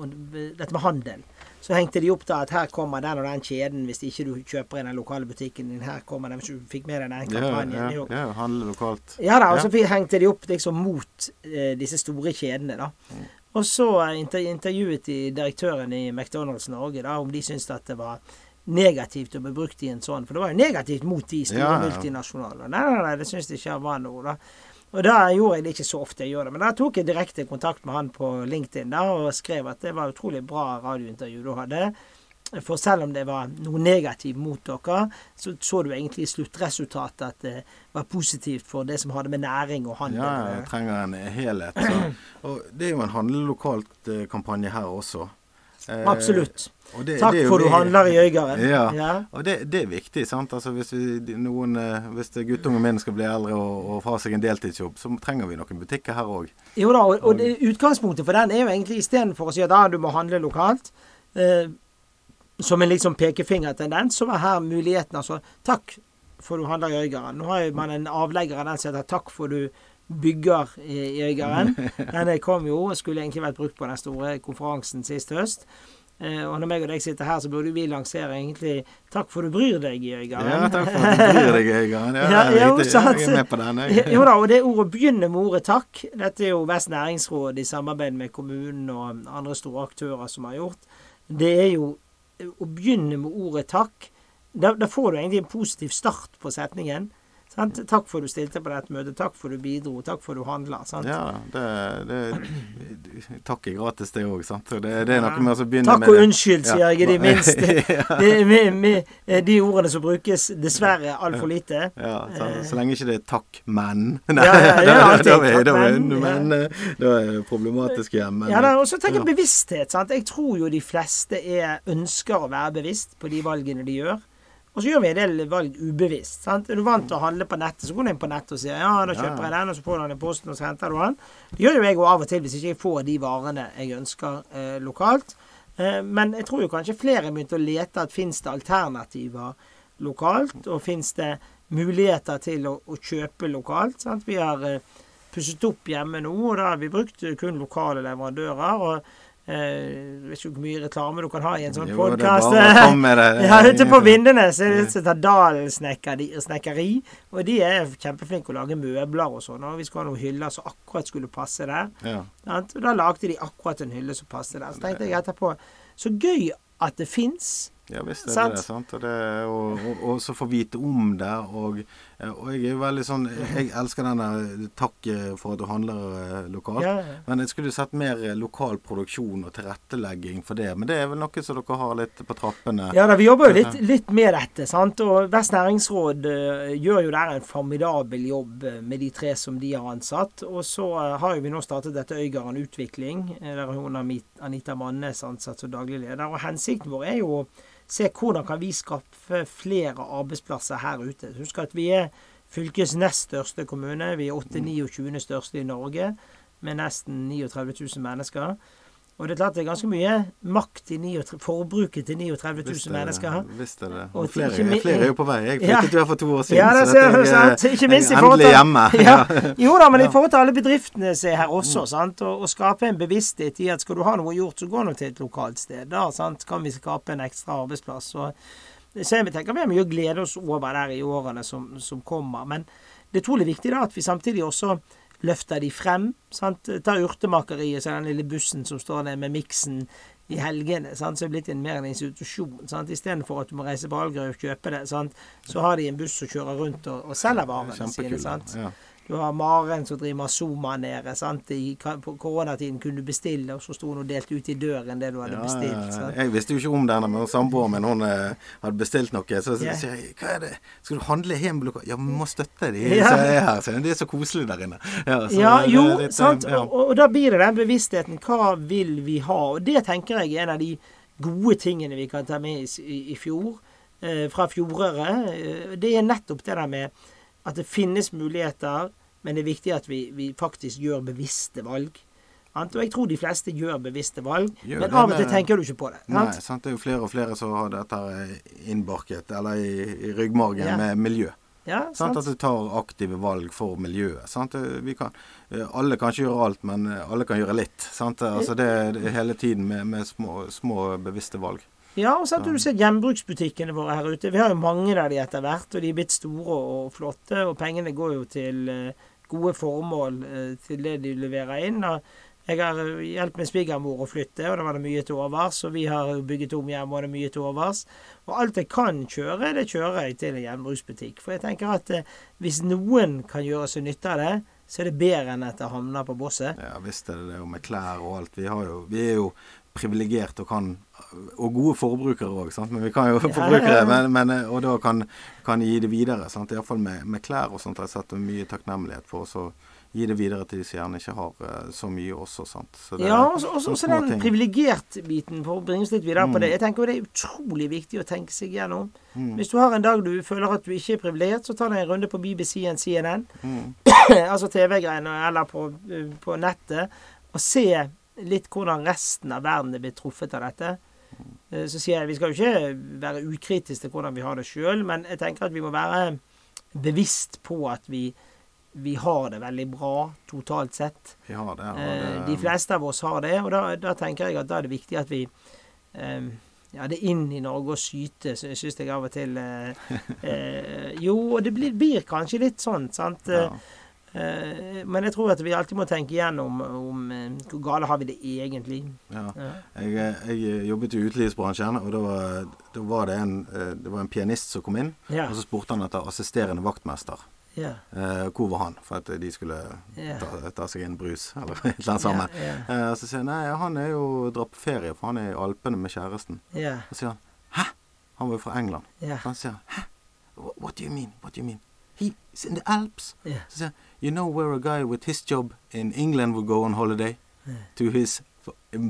Speaker 2: dette med handel. Så hengte de opp da at her kommer den og den kjeden hvis ikke du kjøper i den lokale butikken din. Her kommer den hvis du fikk med deg den
Speaker 1: ja,
Speaker 2: kampanjen.
Speaker 1: ja,
Speaker 2: er
Speaker 1: ja, handle lokalt.
Speaker 2: Ja da, og så
Speaker 1: Ja.
Speaker 2: hengte de opp liksom mot eh, disse store kjedene, da. Og så intervjuet de direktøren i McDonald's Norge da, om de syntes at det var negativt å bli brukt i en sånn. For det var jo negativt mot de store
Speaker 1: Ja, ja.
Speaker 2: multinasjonale. Nei, nei, nei, det syns jeg ikke var noe, da. Og da gjorde jeg det ikke så ofte jeg gjør det. Men da tok jeg direkte kontakt med han på LinkedIn da, og skrev at det var utrolig bra radiointervju du hadde. For selv om det var noe negativt mot dere, så så du egentlig i sluttresultatet at det var positivt for det som hadde med næring og handel
Speaker 1: Ja, jeg trenger en helhet. Så. Og det er jo en handle lokalt-kampanje her også. Eh,
Speaker 2: Absolutt.
Speaker 1: det-
Speaker 2: Takk
Speaker 1: det
Speaker 2: for du handler i Øygarden.
Speaker 1: Ja.
Speaker 2: Ja.
Speaker 1: Og det, det er viktig. sant? Altså Hvis, vi, noen, eh, hvis guttungen min skal bli eldre og, og få seg en deltidsjobb, så trenger vi noen butikker her òg.
Speaker 2: Jo da, og, og det, utgangspunktet for den er jo egentlig istedenfor å si at ah, du må handle lokalt, eh, som en liksom pekefingertendens, så var her muligheten altså Takk for du handler i Øygarden. Nå har man en avlegger av den som heter Takk for du bygger i, i Øygarden. Den kom jo og skulle egentlig vært brukt på den store konferansen sist høst. Eh, og når meg og deg sitter her, så burde vi lansere egentlig Takk for du bryr deg i Øygarden.
Speaker 1: Ja, takk for at du bryr deg, Øygarden. Ja,
Speaker 2: Ja,
Speaker 1: er
Speaker 2: jo,
Speaker 1: jeg er med på den. Jeg.
Speaker 2: Jo da, og det ordet begynner med ordet takk. Dette er jo Vest næringsråd i samarbeid med kommunen og andre store aktører som har gjort. Det er jo å begynne med ordet takk. Da, da får du egentlig en positiv start på setningen. Sant? Takk for du stilte på dette møtet. Takk for du bidro. Takk for du handla.
Speaker 1: Ja, det, det Takk er gratis, det òg, Det, det er noe med å begynne
Speaker 2: Takk
Speaker 1: med
Speaker 2: og unnskyld, sier jeg i det minste. Med, med, eh, de ordene som brukes dessverre altfor lite.
Speaker 1: Ja, så, så lenge ikke det er 'takk, men'.
Speaker 2: Nei, Ja, ja, ja,
Speaker 1: da,
Speaker 2: alltid
Speaker 1: da,
Speaker 2: takk,
Speaker 1: da, er-
Speaker 2: men,
Speaker 1: eh, da er det problematisk igjen. Men,
Speaker 2: Ja, da, og så tenker jeg bevissthet. sant? Jeg tror jo de fleste er, ønsker å være bevisst på de valgene de gjør. Og så gjør vi en del valg ubevisst. sant? Er du vant til å handle på nettet, så går du inn på nettet og sier ja, da kjøper jeg den, og så får du den i posten, og så henter du den. Det gjør jo jeg jo av og til hvis ikke jeg får de varene jeg ønsker eh, lokalt. Eh, men jeg tror jo kanskje flere begynte å lete at fins det alternativer lokalt, og fins det muligheter til å, å kjøpe lokalt. sant? Vi har eh, pusset opp hjemme nå, og da har vi brukt kun lokale leverandører. og eh, Jeg vet ikke hvor mye reklame du kan ha i en sånn
Speaker 1: det er
Speaker 2: podkast.
Speaker 1: det.
Speaker 2: Ja, ute på Vindenes er det et som heter Dalen snekkeri. Og de er kjempeflinke å lage møbler og sånn. Og vi skulle ha noen hyller som akkurat skulle passe der.
Speaker 1: Ja.
Speaker 2: Og da lagde de akkurat en hylle som passet der. Så tenkte jeg etterpå Så gøy at det fins.
Speaker 1: Ja visst er
Speaker 2: Sant?
Speaker 1: det det. sant? Og, det, og, og, og så få vite om det. Og, eh, og jeg er jo veldig sånn Jeg elsker denne takk eh, for at du handler eh, lokalt.
Speaker 2: Ja, ja.
Speaker 1: Men jeg skulle sett mer eh, lokal produksjon og tilrettelegging for det. Men det er vel noe som dere har litt på trappene?
Speaker 2: Ja da, vi jobber jo litt, litt med dette. sant? Og Vest næringsråd eh, gjør jo der en formidabel jobb eh, med de tre som de har ansatt. Og så eh, har jo vi nå startet dette Øygarden Utvikling, eh, der hun har Anita Mannes ansatt som daglig leder. Og hensikten vår er jo se hvordan kan vi skaffe flere arbeidsplasser her ute. Husk at vi er fylkets nest største kommune. Vi er 8-29 største i Norge, med nesten 39 000 mennesker. Og det er klart det er ganske mye makt i 39, forbruket til 39
Speaker 1: Visst
Speaker 2: 000
Speaker 1: er det-
Speaker 2: mennesker.
Speaker 1: Visst er det.
Speaker 2: Og
Speaker 1: flere,
Speaker 2: ikke
Speaker 1: flere er jo på vei. Jeg
Speaker 2: Ja.
Speaker 1: flyttet jo her for to år siden.
Speaker 2: Ja, det
Speaker 1: så dette er-.
Speaker 2: Ikke minst i forhold til
Speaker 1: hjemme.
Speaker 2: Ja. Jo da, men i forhold til alle bedriftene som er her også, sant. Og, og skape en bevissthet i at skal du ha noe gjort, så gå nå til et lokalt sted. Da sant? kan vi skape en ekstra arbeidsplass. Og Så jeg tenker vi har mye å glede oss over der i årene som, som kommer. Men det er utrolig viktig da at vi samtidig også løfter de frem. sant? Ta urtemakeriet, så den lille bussen som står der med miksen i helgene, sant? så er det blitt en, mer en institusjon. sant? Istedenfor at du må reise på Algerøy og kjøpe det, sant? så har de en buss som kjører rundt og, og selger varene sine. sant?
Speaker 1: Ja.
Speaker 2: Du har Maren som driver Mazoma nede. sant? I, på koronatiden kunne du bestille, og så sto hun og delte ut i døren det du hadde
Speaker 1: Ja,
Speaker 2: bestilt. sant?
Speaker 1: Jeg visste jo ikke om denne, men samboeren min hun eh, hadde bestilt noe. Så sier jeg hva er det? Skal du handle hjemme? Ja, vi må støtte de
Speaker 2: Ja.
Speaker 1: som er her. Så. Det er så koselig der inne. Ja, så
Speaker 2: Ja, jo,
Speaker 1: litt, eh,
Speaker 2: sant.
Speaker 1: ja.
Speaker 2: Og, og da blir det den bevisstheten. Hva vil vi ha? Og det tenker jeg er en av de gode tingene vi kan ta med i, i, i fjor. Eh, fra fjoråret. Eh, det er nettopp det der med at det finnes muligheter, men det er viktig at vi, vi faktisk gjør bevisste valg. Og jeg tror de fleste gjør bevisste valg,
Speaker 1: Gjør
Speaker 2: men
Speaker 1: det
Speaker 2: av og til tenker du ikke på det.
Speaker 1: Nei,
Speaker 2: Sant?
Speaker 1: Det er jo flere og flere som har dette innbarket, eller i, i ryggmargen,
Speaker 2: Ja.
Speaker 1: med miljø.
Speaker 2: Ja,
Speaker 1: Sant? At du tar aktive valg for miljøet. Sant? Vi kan, eh, alle kan ikke gjøre alt, men eh, alle kan gjøre litt. Sant? Altså det, det er hele tiden med, med små, små bevisste valg.
Speaker 2: Ja, og så har du sett gjenbruksbutikkene våre her ute. Vi har jo mange der de etter hvert, og de er blitt store og flotte. Og pengene går jo til eh, gode formål eh, til det de leverer inn. Jeg har eh, hjulpet min svigermor å flytte, og da var det mye til overs. Og vi har bygget om hjemme, og det er mye til overs. Og alt jeg kan kjøre, det kjører jeg til en gjenbruksbutikk. For jeg tenker at hvis noen kan gjøre seg nytte av det, så er det bedre enn at det havner på bosset.
Speaker 1: Ja visst er det det, og med klær og alt. Vi, har jo, vi er jo privilegert og kan Og gode forbrukere òg, men vi kan jo
Speaker 2: Ja,
Speaker 1: forbrukere,
Speaker 2: ja.
Speaker 1: men, men, og da kan, kan gi det videre. sant? Iallfall med, med klær og sånt jeg setter mye takknemlighet for. å gi det videre til de som gjerne ikke har eh, så mye også. sant? Så det
Speaker 2: Ja, og så- den privilegert-biten, for å bringe oss litt videre på
Speaker 1: Mm.
Speaker 2: det. Jeg tenker Det er utrolig viktig å tenke seg gjennom.
Speaker 1: Mm.
Speaker 2: Hvis du har en dag du føler at du ikke er privilegert, så ta deg en runde på BBC og CNN,
Speaker 1: Mm.
Speaker 2: altså TV-greiene, eller på, på nettet, og se litt hvordan resten av verden er blitt truffet av dette. Eh, Så sier jeg Vi skal jo ikke være ukritiske til hvordan vi har det sjøl, men jeg tenker at vi må være bevisst på at vi, vi har det veldig bra totalt sett.
Speaker 1: Vi har det. Og
Speaker 2: Eh,
Speaker 1: det
Speaker 2: De fleste av oss har det, og da, da tenker jeg at da er det viktig at vi eh, ja, det er inn i Norge å jeg syns jeg av og til Jo, og det blir, blir kanskje litt sånn, sant.
Speaker 1: ja.
Speaker 2: Eh, men jeg tror at vi alltid må tenke igjennom om eh, hvor gale har vi det egentlig.
Speaker 1: ja. Jeg, jeg jobbet i utelivsbransjen, og da var, da var det en, eh, det var en pianist som kom inn.
Speaker 2: Ja.
Speaker 1: Og så spurte han etter assisterende vaktmester.
Speaker 2: ja.
Speaker 1: Eh, hvor var han? For at de skulle ta, ta seg en brus, eller et eller annet sammen. Eh, så sier han nei, han er jo dratt på ferie, for han er i Alpene med kjæresten.
Speaker 2: ja,
Speaker 1: Så sier han hæ? Han var jo fra England. Så han sier hæ? What, do you mean? What do you mean? He's in the Alps.
Speaker 2: ja.
Speaker 1: Så sier han you know where a guy with his job in England would go on holiday? To his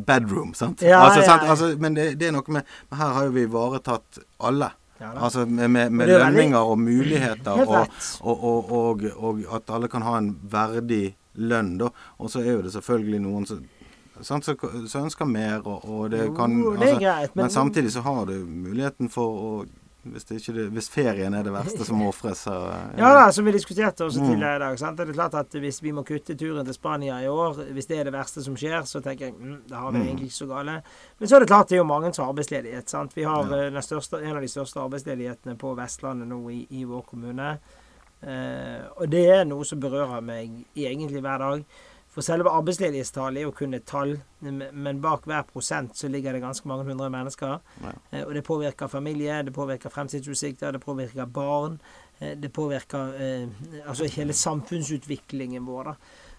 Speaker 1: bedroom, sant?
Speaker 2: Ja,
Speaker 1: altså, sant? Altså, men det, det er noe med men Her har jo vi ivaretatt alle.
Speaker 2: Ja.
Speaker 1: Altså med, med, med
Speaker 2: er
Speaker 1: lønninger og muligheter, og, og, og, og, at alle kan ha en verdig lønn, da. Og så er jo det selvfølgelig noen som så ønsker mer, og, det kan
Speaker 2: det
Speaker 1: altså,
Speaker 2: greit, men-
Speaker 1: men, samtidig så har du muligheten for å Hvis, det hvis ferien er det verste som ofres, så
Speaker 2: Ja da, som vi diskuterte også
Speaker 1: Mm.
Speaker 2: tidligere i dag. Sant? Det er klart at Hvis vi må kutte turen til Spania i år, hvis det er det verste som skjer, så tenker jeg mm, da har vi det
Speaker 1: Mm.
Speaker 2: egentlig ikke så gale. Men så er det klart det er jo mange som har arbeidsledighet. Sant? Vi har
Speaker 1: Ja.
Speaker 2: eh, største, en av de største arbeidsledighetene på Vestlandet nå i, i vår kommune. Eh, og det er noe som berører meg egentlig hver dag. For selve arbeidsledighetstallet er jo kun et tall, men bak hver prosent så ligger det ganske mange hundre mennesker.
Speaker 1: Ja.
Speaker 2: Eh, Og det påvirker familie, det påvirker fremtidsutsikter, det påvirker barn. eh, Det påvirker eh, altså hele samfunnsutviklingen vår. da.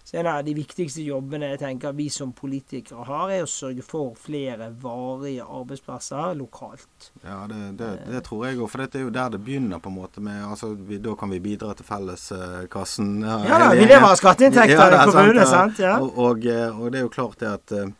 Speaker 2: Så En av de viktigste jobbene jeg tenker vi som politikere har, er å sørge for flere varige arbeidsplasser lokalt.
Speaker 1: Ja, det, det, det tror jeg òg. For dette er jo der det begynner, på en måte. med, altså, vi, Da kan vi bidra til felleskassen.
Speaker 2: Ja da, vi lever av skatteinntekter
Speaker 1: Ja,
Speaker 2: i kommunene, sant? Ja.
Speaker 1: Og, og, eh, og det er jo klart det at eh,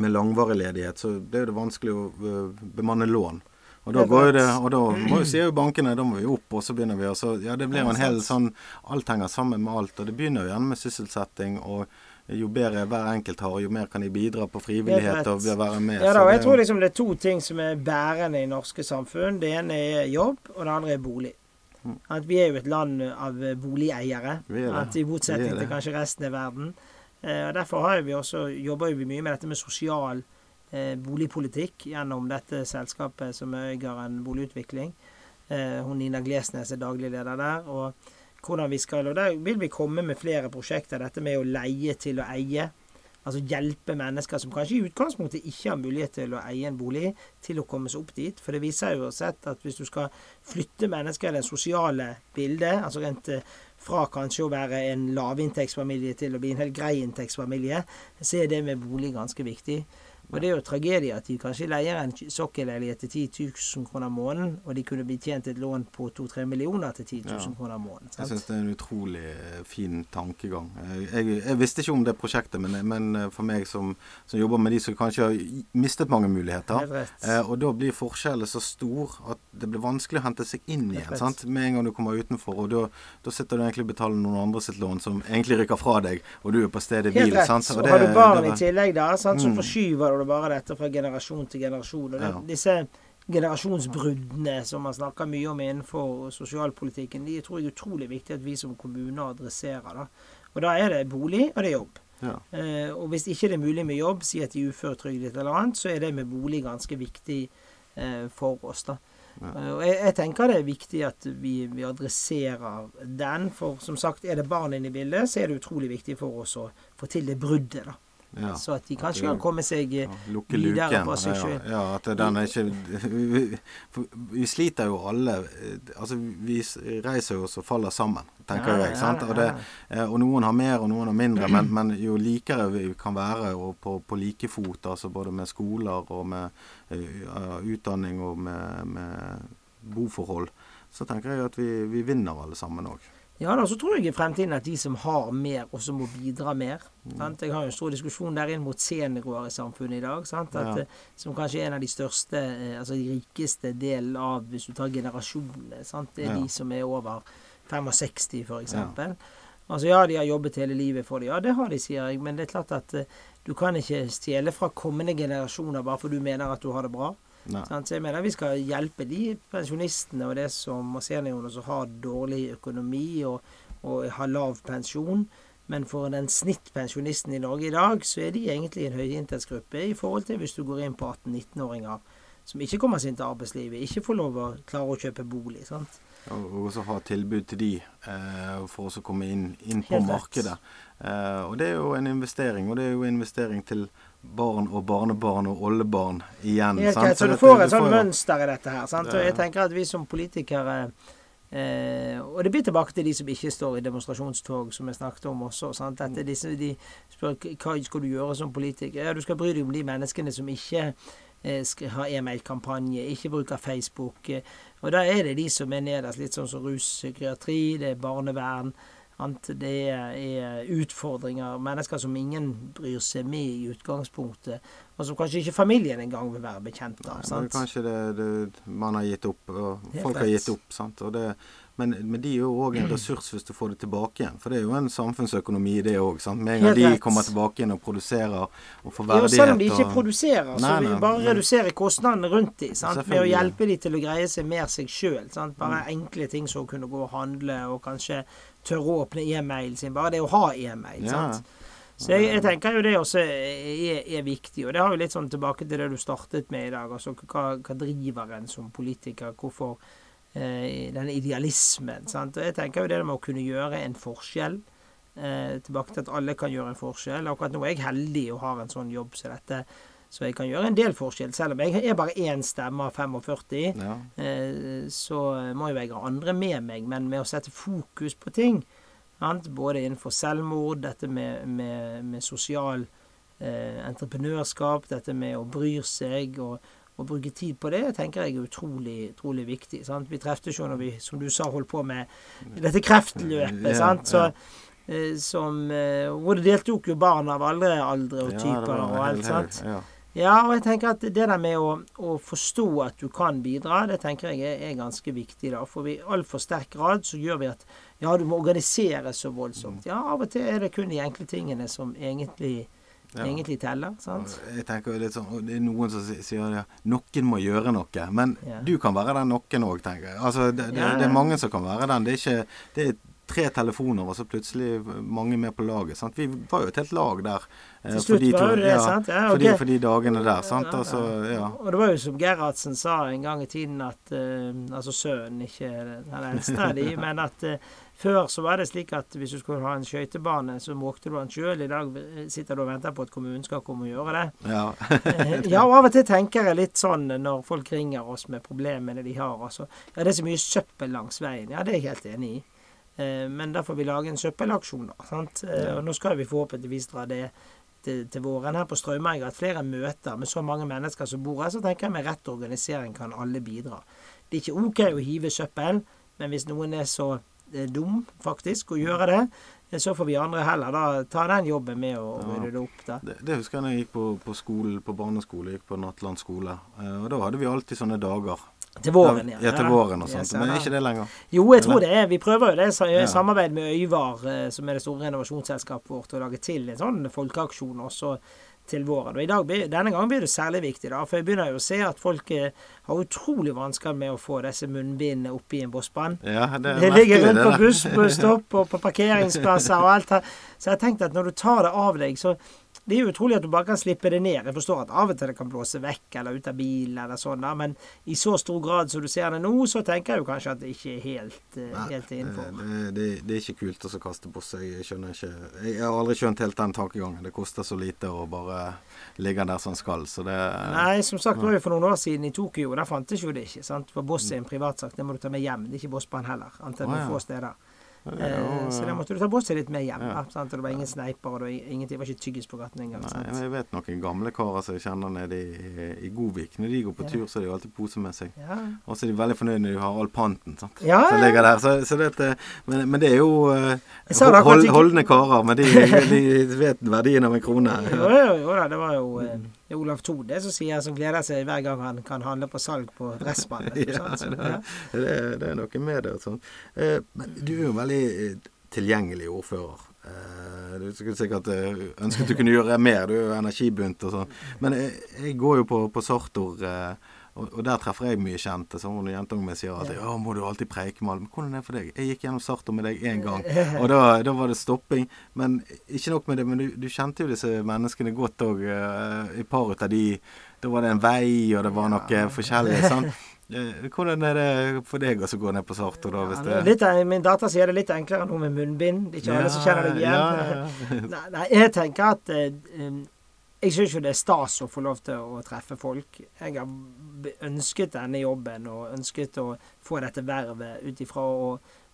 Speaker 1: med langvarig ledighet, så det er det vanskelig å eh, bemanne lån. Og da, går det, og da må jo, sier jo bankene da må vi opp, og så begynner vi. Og så, ja, det blir jo en hel sånn Alt henger sammen med alt. Og det begynner jo gjerne med sysselsetting. og jo bedre hver enkelt har, jo mer kan de bidra på frivillighet og være med.
Speaker 2: Ja da, og jeg tror liksom det er to ting som er bærende i norske samfunn. Det ene er jobb, og det andre er bolig.
Speaker 1: Mm.
Speaker 2: At vi er jo et land av boligeiere.
Speaker 1: Er.
Speaker 2: At I motsetning til kanskje resten av verden. Eh, og Derfor har vi også, jobber vi mye med dette med sosial eh, boligpolitikk gjennom dette selskapet som er Øygarden boligutvikling. Eh, hun Nina Glesnes er daglig leder der. og hvordan vi skal, og Der vil vi komme med flere prosjekter. Dette med å leie til å eie. Altså hjelpe mennesker som kanskje i utgangspunktet ikke har mulighet til å eie en bolig, til å komme seg opp dit. For det viser jo sett at hvis du skal flytte mennesker i det sosiale bildet, altså rent eh, fra kanskje å være en lavinntektsfamilie til å bli en helt grei inntektsfamilie, så er det med bolig ganske viktig. Og det er jo tragedie at de kanskje leier en sokkelleilighet til 10 000 kroner måneden, og de kunne blitt tjent et lån på 2-3 millioner til 10 000 ja. kroner måneden.
Speaker 1: Sant? Jeg syns det er en utrolig eh, fin tankegang. Jeg, jeg, visste ikke om det prosjektet, men, men eh, for meg som, som, jobber med de som kanskje har mistet mange muligheter, eh, og da blir forskjellen så stor at det blir vanskelig å hente seg inn igjen sant? med en gang du kommer utenfor. Og da, da sitter du egentlig og betaler noen andre sitt lån som egentlig rykker fra deg, og du er på stedet hvil.
Speaker 2: Helt rett. Og, og har du barn i tillegg da, sant? så mm. forskyver du det bare dette fra generasjon til generasjon. Og det, ja. disse generasjonsbruddene som man snakker mye om innenfor sosialpolitikken, de tror jeg er utrolig viktig at vi som kommuner adresserer. Da. Og da er det bolig, og det er jobb. Ja. Eh, og hvis ikke det er mulig med jobb, si at de er uføretrygdet eller annet, så er det med bolig ganske viktig eh, for oss. da. Ja. Eh, og jeg, jeg, tenker det er viktig at vi, vi, adresserer den. For som sagt, er det barn inne i bildet, så er det utrolig viktig for oss å få til det bruddet. da. Ja. Så at de kanskje kan komme seg eh, ja, videre på seg sjøl.
Speaker 1: Ja, at den er ikke vi, vi, sliter jo alle eh, Altså, vi reiser jo oss og faller sammen, tenker jeg. sant? Og, det, eh, og, noen har mer, og noen har mindre. Men, men jo likere vi kan være og på, på like fot, altså både med skoler og med uh, utdanning og med, med, boforhold, så tenker jeg at vi, vi vinner alle sammen òg.
Speaker 2: Ja da, så tror jeg i fremtiden at de som har mer, også må bidra mer. Mm. Jeg har jo en stor diskusjon der inn mot seniorer i samfunnet i dag. At, ja. Eh, som kanskje er en av de største, eh, altså de rikeste delen av, hvis du tar generasjonene. Sant? Det er ja. de som er over 65, f.eks. Altså ja, de har jobbet hele livet for det. Ja, det har de, sier jeg. Men det er klart at uh, du kan ikke stjele fra kommende generasjoner bare for du mener at du har det bra. Så jeg mener vi skal hjelpe de pensjonistene og det som og seniorene som har dårlig økonomi og, og har lav pensjon. Men for den snittpensjonisten i Norge i dag, så er de egentlig en høyinntektsgruppe i forhold til hvis du går inn på 18-19-åringer som ikke kommer seg inn til arbeidslivet, ikke får lov å klare å kjøpe bolig. sant?
Speaker 1: Og også ha tilbud til de eh, for å komme inn, inn på markedet. Eh, og det er jo en investering, og det er jo en investering til barn og barnebarn og oldebarn igjen.
Speaker 2: Helt sant? Så, så du får et sånt mønster i dette her. Sant? Og jeg tenker at vi som politikere eh, Og det blir tilbake til de som ikke står i demonstrasjonstog, som jeg snakket om også. Sant? At disse, de spør hva skal du gjøre som politiker. Ja, du skal bry deg om de menneskene som ikke har skal ha e-mailkampanje, ikke bruker Facebook. Eh, og da er det de som er nederst, litt sånn som ruspsykiatri, det er barnevern. Det er utfordringer, mennesker som ingen bryr seg med i utgangspunktet, og som kanskje ikke familien engang vil være bekjent av.
Speaker 1: Sant? Kanskje det, det, man har gitt opp, og folk har gitt opp. sant? Det, men, men, de er jo òg en ressurs hvis du får det tilbake igjen. For det er jo en samfunnsøkonomi det òg. Med en gang de kommer tilbake igjen og produserer og får verdighet
Speaker 2: Ja, selv om de ikke og... produserer, nei, så vil vi bare redusere kostnadene rundt dem. Med å hjelpe dem til å greie seg mer seg sjøl. Bare mm. enkle ting som å kunne gå og handle og kanskje tørre å åpne e-mailen sin. Bare det å ha e-mail. Ja. Så jeg, jeg, tenker jo det også er, er, viktig. Og det har jo litt sånn tilbake til det du startet med i dag. Altså hva, hva driver en som politiker? Hvorfor eh, denne idealismen. Sant? Og jeg tenker jo det med å kunne gjøre en forskjell. Eh, tilbake til at alle kan gjøre en forskjell. Akkurat nå er jeg heldig og har en sånn jobb som dette. Så jeg kan gjøre en del forskjell. Selv om jeg er bare én stemme av 45, ja. eh, så må jo jeg ha andre med meg. Men med å sette fokus på ting, både innenfor selvmord, dette med, med, med sosial eh, entreprenørskap, dette med å bry seg og og bruke tid på det tenker jeg er utrolig, utrolig viktig. Sant? Vi treftes jo når vi, som du sa, holdt på med dette kreftløpet. sant? Så, eh, som, eh, hvor det deltok jo barn av alle aldre og typer og alt. sant? Ja, og jeg tenker at det der med å, å, forstå at du kan bidra, det tenker jeg er, er ganske viktig. da, For i altfor sterk grad så gjør vi at ja, du må organisere så voldsomt. Ja, av og til er det kun de enkle tingene som egentlig ja. egentlig teller. sant?
Speaker 1: Jeg tenker litt sånn, Det er noen som sier ja, noen må gjøre noe. Men ja. du kan være den noen òg, tenker jeg. Altså, det, det, det, er mange som kan være den. Det er ikke det er tre telefoner, og så plutselig mange med på laget. Sant? Vi var jo et helt lag der.
Speaker 2: Eh, Til slutt var jo det,
Speaker 1: ja,
Speaker 2: sant? Ja,
Speaker 1: for, de,
Speaker 2: okay.
Speaker 1: for de dagene der. sant? Altså, ja.
Speaker 2: Og det var jo som Gerhardsen sa en gang i tiden, at uh, altså sønnen, ikke den eldste av de, men at uh, før så var det slik at hvis du skulle ha en skøytebane, så måkte du den sjøl. I dag sitter du og venter på at kommunen skal komme og gjøre det.
Speaker 1: Ja.
Speaker 2: ja, og av og til tenker jeg litt sånn når folk ringer oss med problemene de har. Altså, ja, det er så mye søppel langs veien. Ja, det er jeg helt enig i. Men da får vi lage en søppelaksjon, da. Sant? Og nå skal vi forhåpentligvis dra det til, til våren her på Straumeig. At flere møter med så mange mennesker som bor her, så tenker jeg med rett organisering kan alle bidra. Det er ikke OK å hive søppel, men hvis noen er så eh, dum faktisk å gjøre det, så får vi andre heller da ta den jobben med å rydde det opp. da.
Speaker 1: Det, det, husker jeg da jeg gikk på, på, skolen, på barneskole, gikk på Nattland skole. og da hadde vi alltid sånne dager.
Speaker 2: Til våren, ja.
Speaker 1: Ja, til våren og sånt. Yes, Men er ikke det lenger?
Speaker 2: Jo, jeg tror det er. Vi prøver jo det i samarbeid med Øyvar, som er det store renovasjonsselskapet vårt, å lage til en sånn folkeaksjon også til våren. Og i dag, Denne gangen blir det særlig viktig, da, for jeg begynner jo å se at folk har utrolig vansker med å få disse munnbindene oppi en bossbånd.
Speaker 1: Ja, det,
Speaker 2: det ligger rundt på bussstopp og på parkeringsplasser og alt her. Så jeg har tenkt at når du tar det av deg, så det er jo utrolig at du bare kan slippe det ned. Jeg forstår at av og til det kan blåse vekk eller ut av bilen eller sånn, men i så stor grad som du ser det nå, så tenker jeg jo kanskje at det ikke er helt, uh, helt innenfor.
Speaker 1: Det, det, det, er ikke kult å kaste boss. Jeg skjønner ikke Jeg har aldri skjønt helt den tankegangen. Det koster så lite å bare ligge der som skal, så det
Speaker 2: Nei, som sagt, det var jo for noen år siden i Tokyo. Der fantes jo det ikke. sant? For boss er en privatsak. Det må du ta med hjem. Det er ikke bossbånd heller. Annet enn ja. få steder. Eh, så da måtte du ta bosset litt med hjem. Ja. Sant? Og det var ingen sneiper, og det var, ingenting, var ikke tyggis på gaten engang.
Speaker 1: Nei, jeg vet noen gamle karer som jeg kjenner nede i, i Godvik. Når de går på tur, så har de alltid pose med seg.
Speaker 2: Ja.
Speaker 1: Og så er de veldig fornøyde når de har all panten sant?
Speaker 2: Ja,
Speaker 1: som ligger der. Så, så det, men, men, det er jo uh, hold, holdne karer. Men de, de, vet verdien av en krone.
Speaker 2: Jo, jo, jo da, det var jo uh, Olav Tode som sier som gleder seg hver gang han kan handle på salg på Dressbandet.
Speaker 1: ja, det, det, det, er noe med det. Sånn. Eh, men du er jo veldig tilgjengelig ordfører. Eh, du skulle sikkert uh, ønsket du kunne gjøre mer, du er jo energibunt og sånn. Men jeg, jeg, går jo på, på Sartor, uh, og, og, der treffer jeg mye kjente. Så når jentungen min sier alltid 'Å, må du alltid preike med alle?' Men hvordan er det for deg? Jeg gikk gjennom Sartor med deg én gang, og da, da, var det stopping. Men ikke nok med det, men du, du kjente jo disse menneskene godt òg. et par av de Da var det en vei, og det var noe ja. forskjellig. sant? Hvordan er det for deg å gå ned på Sartor, da? Hvis det...
Speaker 2: Litt, min data sier det litt enklere nå med munnbind. Det ikke ja, som kjenner deg igjen. Ja, nei, nei, jeg tenker at uh, Jeg syns jo det er stas å få lov til å treffe folk. Jeg har ønsket denne jobben og ønsket å få dette vervet ut ifra å,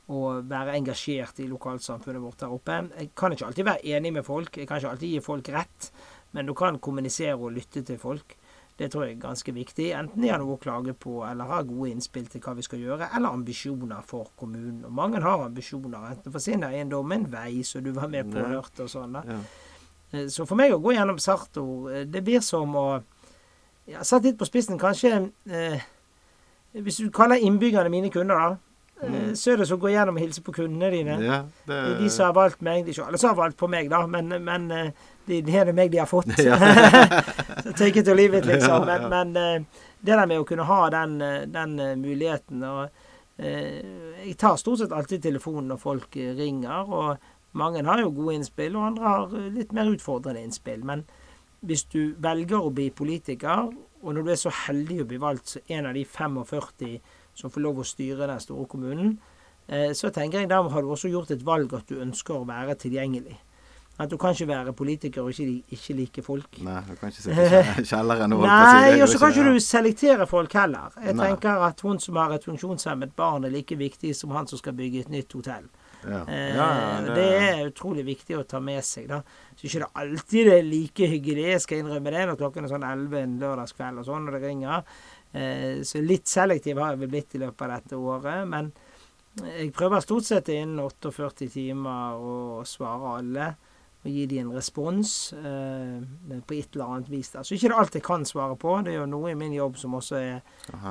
Speaker 2: å være engasjert i lokalsamfunnet vårt der oppe. Jeg kan ikke alltid være enig med folk. Jeg kan ikke alltid gi folk rett. Men du kan kommunisere og lytte til folk. Det tror jeg er ganske viktig. Enten de har noe å klage på, eller har gode innspill til hva vi skal gjøre, eller ambisjoner for kommunen. Og mange har ambisjoner, enten for sin eiendom, en vei som du var med på og hørte og sånn. da. Ja. Så for meg å gå gjennom Sartor, det blir som å ja, Satt litt på spissen, kanskje eh, Hvis du kaller innbyggerne mine kunder, da. Mm. Så er det som å gå gjennom og hilse på kundene dine.
Speaker 1: Ja, det...
Speaker 2: De som har valgt meg. De ikke alle som har valgt på meg, da, men, men det, det er det meg de har fått. Take it or leave it, liksom. Men, men, det der med å kunne ha den, den muligheten og Jeg tar stort sett alltid telefonen når folk ringer, og mange har jo gode innspill, og andre har litt mer utfordrende innspill. Men hvis du velger å bli politiker, og når du er så heldig å bli valgt som en av de 45 som får lov å styre den store kommunen, så tenker jeg da har du også gjort et valg at du ønsker å være tilgjengelig. At du kan ikke være politiker og ikke, ikke like folk.
Speaker 1: Nei, du kan ikke sitte i kjelleren og
Speaker 2: holde på å Og så kan ikke du selektere folk heller. Jeg Nei. tenker at hun som har et funksjonshemmet barn, er like viktig som han som skal bygge et nytt hotell.
Speaker 1: Ja.
Speaker 2: Eh,
Speaker 1: ja,
Speaker 2: det... det... er utrolig viktig å ta med seg. da. Så ikke det alltid er like hyggelig, jeg skal innrømme det, når klokken er sånn 11 en lørdagskveld og sånn, når det ringer. Eh, så litt selektiv har jeg vel blitt i løpet av dette året. Men jeg prøver stort sett innen 48 timer å svare alle og gi dem en respons eh, på et eller annet vis. Så ikke det alt jeg kan svare på. Det er jo noe i min jobb som også er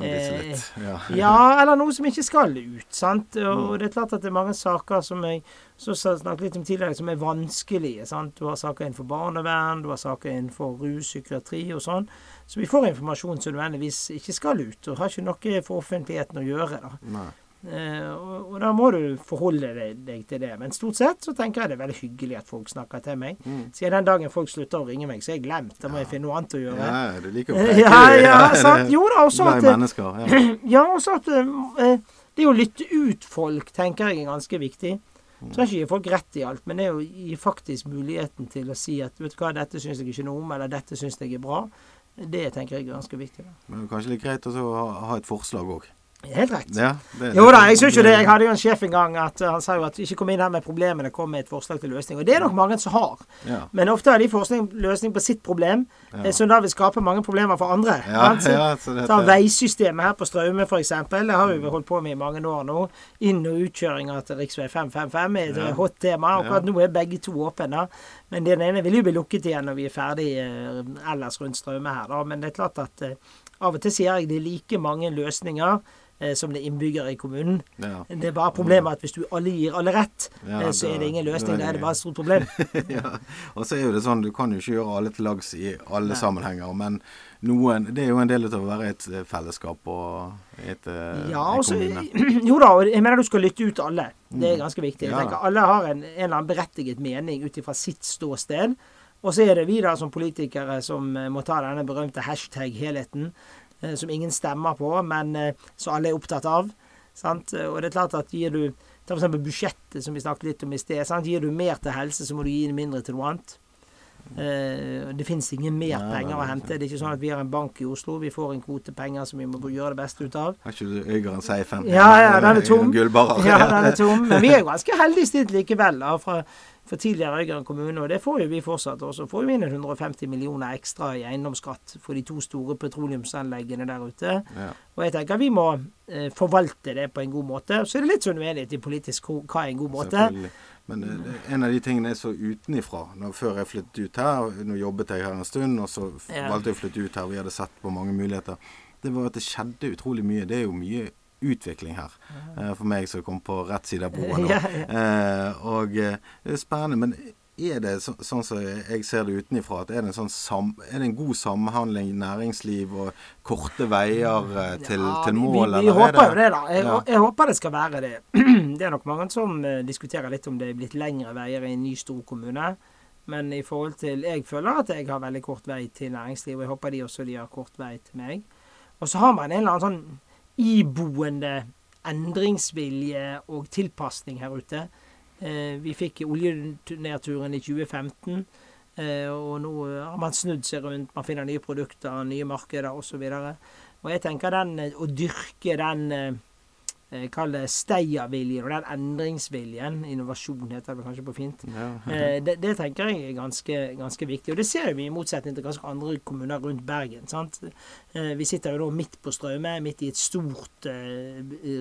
Speaker 1: eh,
Speaker 2: ja. ja. eller noe som ikke skal ut. sant? Og, mm. det er klart at det er mange saker som jeg så snakket litt om tidligere, som er vanskelige. sant? Du har saker innenfor barnevern, du har saker innenfor rus, psykiatri og sånn. Så vi får informasjon som nødvendigvis ikke skal ut, og har ikke noe for offentligheten å gjøre. da.
Speaker 1: Nei.
Speaker 2: Eh, og, og da må du forholde deg, til det. Men stort sett så tenker jeg det er veldig hyggelig at folk snakker til meg.
Speaker 1: Mm.
Speaker 2: Siden den dagen folk slutter å ringe meg, så er jeg glemt. Da må jeg finne noe annet å gjøre.
Speaker 1: Ja, du liker å preke.
Speaker 2: Ja, ja, sant. Jo da, også at
Speaker 1: mennesker. Ja.
Speaker 2: Ja, også at eh, det å lytte ut folk tenker jeg er ganske viktig.
Speaker 1: Jeg
Speaker 2: Så er ikke gi folk rett i alt, men det er å gi faktisk muligheten til å si at vet du hva, dette syns jeg ikke noe om, eller dette syns jeg er bra. Det tenker jeg er ganske viktig. Da.
Speaker 1: Men det er kanskje litt greit å ha, ha et forslag òg.
Speaker 2: Helt rett.
Speaker 1: Ja, det-
Speaker 2: Jo da, jeg syns jo det. Jeg hadde jo en sjef en gang at uh, han sa jo at ikke kom inn her med problemene, kom med et forslag til løsning. Og det er nok mange som har.
Speaker 1: Ja.
Speaker 2: Men ofte har de forslag, løsning på sitt problem, ja. som da vil skape mange problemer for andre.
Speaker 1: Ja? Ja,
Speaker 2: Ta veisystemet her på Straume f.eks. Det har vi holdt på med i mange år nå. Inn- og utkjøringer til rv. 555 er et
Speaker 1: Ja.
Speaker 2: hot tema. Akkurat nå er begge to åpne. Men den ene vil jo bli lukket igjen når vi er ferdig eh, ellers rundt Straume her. Da. Men det er klart at eh, av og til sier jeg det er like mange løsninger eh, som det er innbyggere i kommunen.
Speaker 1: Ja.
Speaker 2: Det er bare problemet at hvis du alle gir alle rett,
Speaker 1: Ja,
Speaker 2: eh, så er det ingen løsning. Da er
Speaker 1: det-
Speaker 2: bare et stort problem.
Speaker 1: ja. Og så er jo det sånn, du kan jo ikke gjøre alle til lags i alle
Speaker 2: Nei.
Speaker 1: sammenhenger. Men noen, det er jo en del av å være et eh, fellesskap og et, eh,
Speaker 2: Ja,
Speaker 1: også.
Speaker 2: Jo da, og jeg mener du skal lytte ut alle. Det er ganske viktig. Jeg
Speaker 1: Mm.
Speaker 2: Tenker. Alle har en, en eller annen berettiget mening ut ifra sitt ståsted. Og så er det vi da som politikere som eh, må ta denne berømte hashtag-helheten, eh, som ingen stemmer på, men eh, som alle er opptatt av. Sant? Og det er klart at gir du Ta eksempel budsjettet, som vi snakket litt om i sted. Sant? Gir du mer til helse, så må du gi mindre til noe annet. Eh, det finnes ingen mer
Speaker 1: Nei,
Speaker 2: penger å hente. Det er ikke sånn at vi har en bank i Oslo. Vi får en kvote penger som vi må gjøre det beste ut av.
Speaker 1: Har ikke du Øygarden Seifen?
Speaker 2: Ja, ja, den er tom. Ja, den er tom. Men vi er ganske heldig stilt likevel da, fra, for tidligere Øygarden kommune. Og det får jo vi fortsatt også. Får vi inn 150 millioner ekstra i eiendomsskatt for de to store petroleumsanleggene der ute.
Speaker 1: Ja.
Speaker 2: Og jeg tenker vi må eh, forvalte det på en god måte. Så er det litt sånn uenighet i politisk hva er en god måte.
Speaker 1: Men det- en av de tingene er så utenifra når, før jeg flyttet ut her Nå jobbet jeg her en stund, og så
Speaker 2: Ja.
Speaker 1: valgte jeg å flytte ut her. Vi hadde sett på mange muligheter. Det var at det skjedde utrolig mye. Det er jo mye utvikling her. eh, For meg som kom på rett side av broa nå. Eh, og eh, det er spennende. Men er det så, sånn som jeg ser det utenifra, at er det en, sånn sam, er det en god samhandling næringsliv og korte veier eh, til,
Speaker 2: Ja,
Speaker 1: til mål?
Speaker 2: Vi, vi
Speaker 1: er
Speaker 2: håper jo det, da. Jeg,
Speaker 1: Ja.
Speaker 2: jeg håper det skal være det. Det er nok mange som eh, diskuterer litt om det er blitt lengre veier i en ny stor kommune. Men i forhold til Jeg føler at jeg har veldig kort vei til næringsliv, og jeg håper de også de har kort vei til meg. Og så har man en eller annen sånn iboende endringsvilje og tilpasning her ute. Eh, vi fikk oljenedturen i 2015. Eh, og nå har man snudd seg rundt, man finner nye produkter, nye markeder osv. Og, og jeg tenker den, eh, å dyrke den eh, kaller Kall det steierviljen og den endringsviljen, innovasjon heter det kanskje på fint,
Speaker 1: Ja.
Speaker 2: eh, det, det tenker jeg er ganske, ganske viktig. Og det ser vi i motsetning til ganske andre kommuner rundt Bergen. sant? Eh, vi sitter jo nå midt på Straume, midt i et stort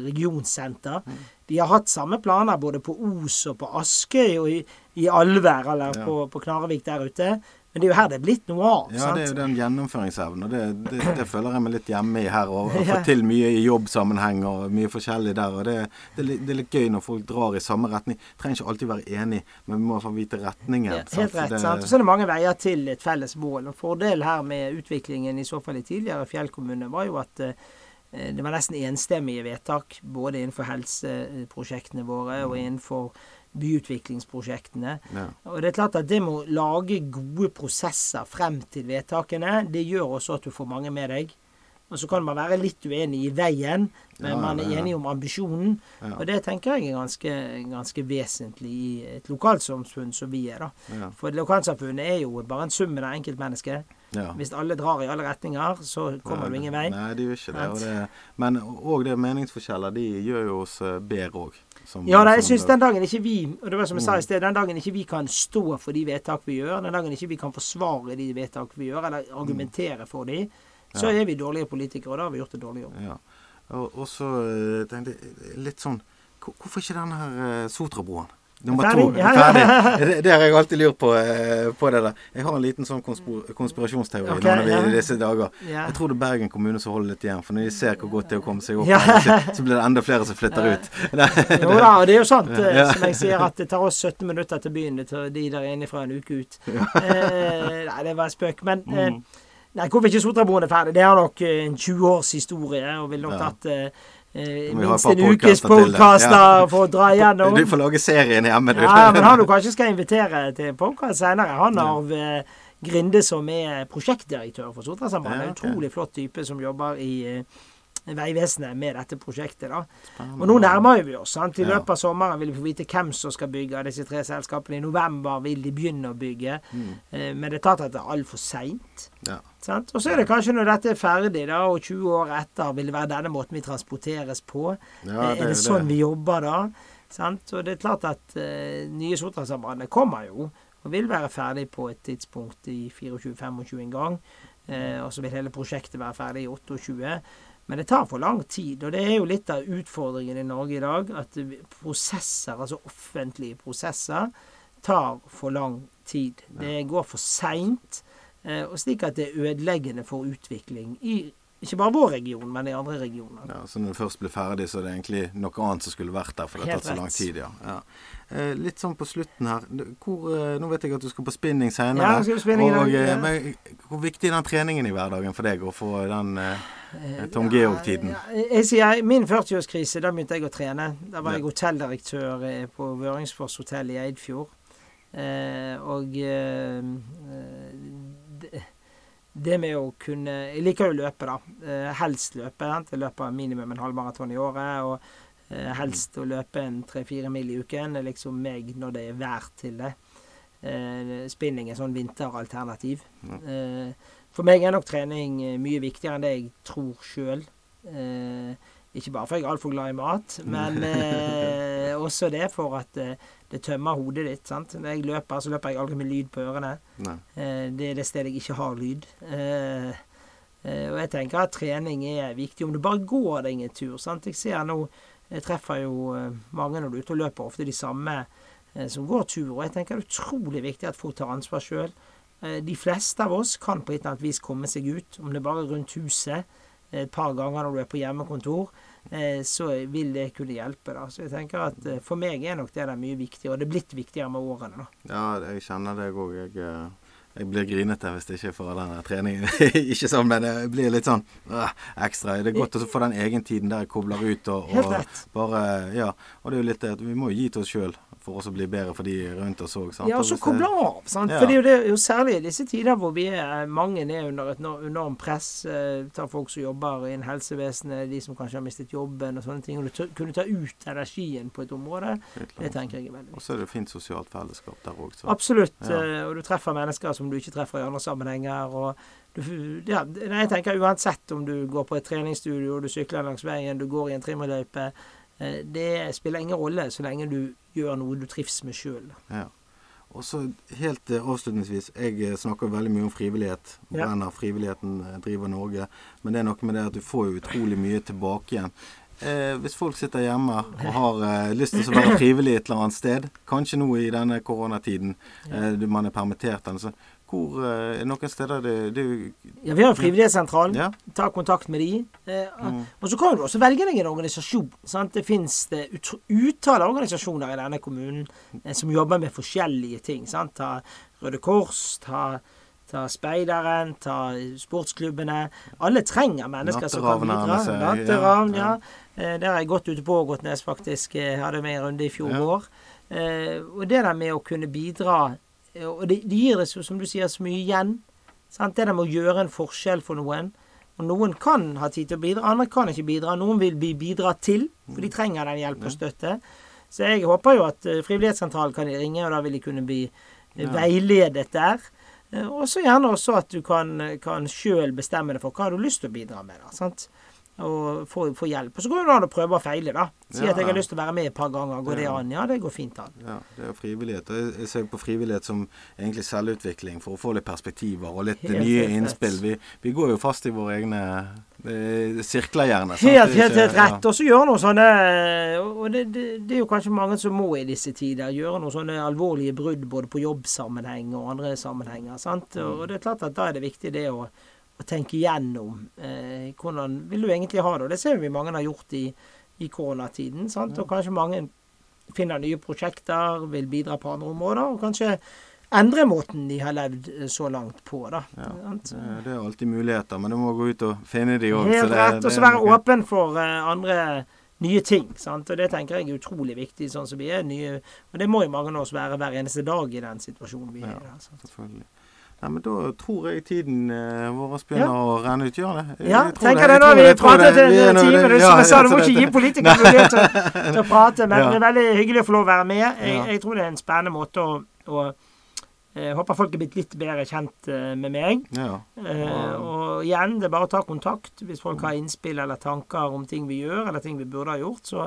Speaker 2: regionsenter. Vi har hatt samme planer både på Os og på Askøy og i, i Alver, eller
Speaker 1: Ja.
Speaker 2: på, på Knarvik der ute. Men det er jo her det er blitt noe av.
Speaker 1: Ja,
Speaker 2: sant?
Speaker 1: det er jo den gjennomføringsevnen. Og det, det, det føler jeg meg litt hjemme i her. Og fått til mye i jobbsammenheng og mye forskjellig der. Og det, det, er litt- gøy når folk drar i samme retning. Trenger ikke alltid være enig, men vi må få vite retningen.
Speaker 2: Ja,
Speaker 1: sant?
Speaker 2: helt rett. Sant? Og så er det mange veier til et felles mål. Og Fordelen her med utviklingen i så fall i tidligere fjellkommune var jo at eh, det var nesten enstemmige vedtak både innenfor helseprosjektene våre og innenfor byutviklingsprosjektene.
Speaker 1: Ja.
Speaker 2: Og det er klart at det med å lage gode prosesser frem til vedtakene, det gjør også at du får mange med deg. Og så kan man være litt uenig i veien, men
Speaker 1: Ja,
Speaker 2: man er
Speaker 1: ja, ja.
Speaker 2: enig om ambisjonen.
Speaker 1: Ja.
Speaker 2: Og det tenker jeg er ganske, ganske vesentlig i et lokalsamfunn som vi er, da.
Speaker 1: Ja.
Speaker 2: For lokalsamfunnet er jo bare en sum av enkeltmennesker.
Speaker 1: Ja.
Speaker 2: Hvis alle drar i alle retninger, så kommer du ingen vei.
Speaker 1: Nei, de gjør ikke det. Og det men òg det meningsforskjeller, de gjør jo oss eh, bedre òg.
Speaker 2: Ja, da, jeg syns den dagen ikke vi og det var som jeg sa i sted, den dagen ikke vi kan stå for de vedtak vi gjør, den dagen ikke vi kan forsvare de vedtak vi gjør, eller argumentere for de, så
Speaker 1: Ja.
Speaker 2: er vi dårlige politikere, og da har vi gjort en dårlig jobb.
Speaker 1: Ja. Og, og så eh, tenkte jeg litt sånn Hvorfor ikke denne her eh, Sotrabroen? Nummer
Speaker 2: Ferdig?
Speaker 1: to. Ferdig. Det, det har jeg alltid lurt på, eh, på det der. Jeg har en liten sånn konspir konspirasjonsteori
Speaker 2: okay,
Speaker 1: nå når vi
Speaker 2: ja.
Speaker 1: i disse dager.
Speaker 2: Ja.
Speaker 1: Jeg tror det er Bergen kommune som holder litt igjen. For når de ser hvor godt det er å komme seg opp
Speaker 2: Ja.
Speaker 1: så, blir det enda flere som flytter ut.
Speaker 2: Jo da, og det er jo sant, eh,
Speaker 1: Ja.
Speaker 2: som jeg sier, at det tar oss 17 minutter til byen. Det tar de der inne fra en uke ut. Eh, nei, det var en spøk. Men eh,
Speaker 1: Mm.
Speaker 2: nei, hvorfor ikke Sotraboen er ferdig? Det har nok eh, en 20 års historie, og ville nok
Speaker 1: Ja.
Speaker 2: tatt eh, eh, minst en ukes podkaster for å dra igjennom.
Speaker 1: Du får lage serien hjemme, du.
Speaker 2: Ja, men han du kanskje skal invitere til podkast senere. Han har eh, Grinde som er prosjektdirektør for Sotrasambandet.
Speaker 1: Ja,
Speaker 2: En. Utrolig flott type som jobber i eh, Vegvesenet med dette prosjektet. da.
Speaker 1: Spennende.
Speaker 2: Og nå nærmer vi oss. sant? I løpet av sommeren vil vi få vite hvem som skal bygge av disse tre selskapene. I november vil de begynne å bygge.
Speaker 1: Mm.
Speaker 2: Eh, Men det er tatt at det er altfor seint.
Speaker 1: Ja.
Speaker 2: Og så er det kanskje når dette er ferdig, da, og 20 år etter, vil det være denne måten vi transporteres på.
Speaker 1: Ja,
Speaker 2: det, er det sånn vi jobber da? Sant? Og det er klart at uh, nye Sotrasambandet kommer jo, og vil være ferdig på et tidspunkt i 24-25 en gang. Uh, og så vil hele prosjektet være ferdig i 28. Men det tar for lang tid, og det er jo litt av utfordringen i Norge i dag. At prosesser, altså offentlige prosesser, tar for lang tid. Det går for seint, eh, og slik at det er ødeleggende for utvikling i ikke bare vår region, men i andre regioner.
Speaker 1: Ja, så når det først blir ferdig, så er det egentlig noe annet som skulle vært der, for det har tatt så lang tid, ja. ja. Eh, litt sånn på slutten her. Hvor, eh, nå vet jeg at du skal på spinning senere.
Speaker 2: Ja, jeg skal på spinning
Speaker 1: og, eh, men, hvor viktig er den treningen i hverdagen for deg, å få den eh, Tom Georg-tiden?
Speaker 2: Ja, min 40-årskrise, da begynte jeg å trene. Da var jeg hotelldirektør på Vøringsfors hotell i Eidfjord. Eh, og eh, det, det med å kunne Jeg liker jo å løpe, da. Helst løpe. sant? Jeg løper minimum en halvmaraton i året. Og helst å løpe en tre-fire mil i uken er liksom meg når det er vær til det. Eh, spinning er sånn vinteralternativ. Eh, for meg er nok trening eh, mye viktigere enn det jeg tror sjøl. Eh, ikke bare for jeg er altfor glad i mat, men eh, også det for at eh, det tømmer hodet ditt. sant? Når jeg løper, så løper jeg aldri med lyd på ørene. Eh, det er det stedet jeg ikke har lyd. Eh, eh, og jeg tenker at trening er viktig. Om du bare går deg en tur. sant? Jeg ser nå Jeg treffer jo eh, mange når du er ute og løper, ofte de samme eh, som går tur. Og jeg tenker det er utrolig viktig at folk tar ansvar sjøl. Eh, de fleste av oss kan på et eller annet vis komme seg ut, om det bare er rundt huset et par ganger når du er på hjemmekontor, så vil det kunne hjelpe. da. Så jeg tenker at For meg er nok det der mye viktigere, og det er blitt viktigere med årene. da.
Speaker 1: Ja, jeg kjenner det òg. Jeg, jeg blir grinete hvis jeg ikke får den treningen. ikke sånn, men det blir litt sånn øh, ekstra. Det er godt å få den egentiden der jeg kobler ut og, og bare Ja. Og det er jo litt det at vi må jo gi til oss sjøl for oss å bli bedre for de rundt oss òg.
Speaker 2: Ja, og så koble av. sant?
Speaker 1: Ja.
Speaker 2: For det er jo, det, er jo særlig i disse tider hvor vi er mange er under et enormt press. Eh, tar folk som jobber innen helsevesenet, de som kanskje har mistet jobben og sånne ting. Og du kunne ta ut energien på et område, det tenker jeg er veldig
Speaker 1: Og så er det fint sosialt fellesskap der òg.
Speaker 2: Absolutt.
Speaker 1: Ja.
Speaker 2: eh, Og du treffer mennesker som du ikke treffer i andre sammenhenger. og ja, jeg tenker Uansett om du går på et treningsstudio, du sykler langs veien, du går i en trimmerløype, eh, det spiller ingen rolle så lenge du gjør noe du trives med sjøl.
Speaker 1: Ja. Og så helt eh, avslutningsvis. Jeg eh, snakker veldig mye om frivillighet.
Speaker 2: Ja.
Speaker 1: Brenner frivilligheten eh, driver Norge. Men det er noe med det at du får utrolig mye tilbake igjen. Eh, hvis folk sitter hjemme og har eh, lyst til å være frivillig et eller annet sted, kanskje nå i denne koronatiden, eh, man er permittert eller så, hvor eh, noen steder det, det
Speaker 2: Ja, vi har en Frivillighetssentralen.
Speaker 1: Ja.
Speaker 2: Ta kontakt med de. Eh,
Speaker 1: Mm.
Speaker 2: Og så kan du også velge deg en organisasjon. Sant? Det fins ut, utall organisasjoner i denne kommunen eh, som jobber med forskjellige ting. Sant? Ta Røde Kors, ta, ta Speideren, ta sportsklubbene. Alle trenger mennesker som kan bidra. Natteravn, ja.
Speaker 1: Ja,
Speaker 2: Eh, Der har jeg gått ute på Ågotnes, faktisk. Jeg hadde med en runde i fjor vår. Ja. og det der med å kunne bidra eh, Og det, det gir det, som du sier, så mye igjen. Sant? Det der med å gjøre en forskjell for noen. Og noen kan ha tid til å bidra, andre kan ikke bidra. Noen vil bli bidra til, for de trenger den hjelp og støtte. Så jeg håper jo at eh, Frivillighetssentralen kan ringe, og da vil de kunne bli eh,
Speaker 1: Ja.
Speaker 2: veiledet der. Eh, Og så gjerne også at du kan, kan sjøl bestemme deg for hva du har lyst til å bidra med. da, sant? Og få, få hjelp. Og så går det an å prøve og feile, da. Si
Speaker 1: Ja.
Speaker 2: at jeg har lyst til å være med et par ganger. Går det an? Ja, det går fint an.
Speaker 1: Ja, det er jo frivillighet. Og jeg- ser på frivillighet som egentlig selvutvikling for å få litt perspektiver og litt
Speaker 2: Helt,
Speaker 1: nye
Speaker 2: helt
Speaker 1: innspill. Vi, vi går jo fast i våre egne sirkler, gjerne. sant?
Speaker 2: Helt, helt, helt rett. Og så gjøre noe sånne Og det, det, det er jo kanskje mange som må i disse tider gjøre noen sånne alvorlige brudd både på jobbsammenheng og andre sammenhenger. sant? Og, og det er klart at da er det viktig det å, å tenke igjennom eh, hvordan vil du egentlig ha det. Og det ser vi mange har gjort i, i koronatiden. sant? Og kanskje mange finner nye prosjekter, vil bidra på andre områder. Og kanskje endre måten de har levd eh, så langt på, da.
Speaker 1: Ja, det, er alltid muligheter, men du må gå ut og finne de òg.
Speaker 2: Helt rett. Og så være åpen for eh, andre nye ting. sant? Og det tenker jeg er utrolig viktig, sånn som vi er. nye, Og det må jo mange av oss være hver eneste dag i den situasjonen vi er i.
Speaker 1: Ja. Selvfølgelig. Nei, men Da tror jeg tiden eh, vår begynner å renne ut. Gjør det?
Speaker 2: Ja, tenker
Speaker 1: det.
Speaker 2: Nå har vi pratet en
Speaker 1: nå-
Speaker 2: time. Du, som jeg sa, du må ikke gi politikere mulighet til, å- til å prate, men
Speaker 1: Ja.
Speaker 2: det er veldig hyggelig å få lov å være med. Jeg, jeg tror det er en spennende måte å, å jeg håper folk er blitt litt bedre kjent eh, med meg.
Speaker 1: Ja.
Speaker 2: Uh, og igjen, det er bare å ta kontakt hvis folk har innspill eller tanker om ting vi gjør, eller ting vi burde ha gjort. Så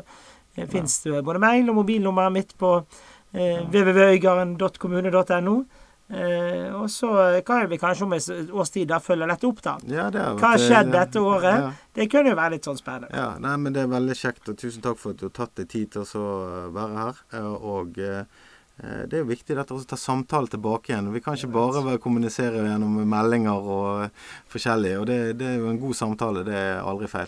Speaker 2: finnes fins det både mail og mobilnummeret mitt på uh, www.øygarden.kommune.no. Eh, og så kan vi kanskje om et års tid følge dette opp, da.
Speaker 1: Ja, det har
Speaker 2: Hva har
Speaker 1: vært, eh,
Speaker 2: skjedd dette året?
Speaker 1: Ja.
Speaker 2: Det kunne jo være litt sånn spennende.
Speaker 1: Ja, nei, men Det er veldig kjekt, og tusen takk for at du har tatt deg tid til å eh, være her. Eh, Og eh, det er jo viktig dette å ta samtale tilbake igjen. Vi kan ikke bare være- kommunisere gjennom meldinger og forskjellig. Og det, det er jo en god samtale. Det er aldri feil.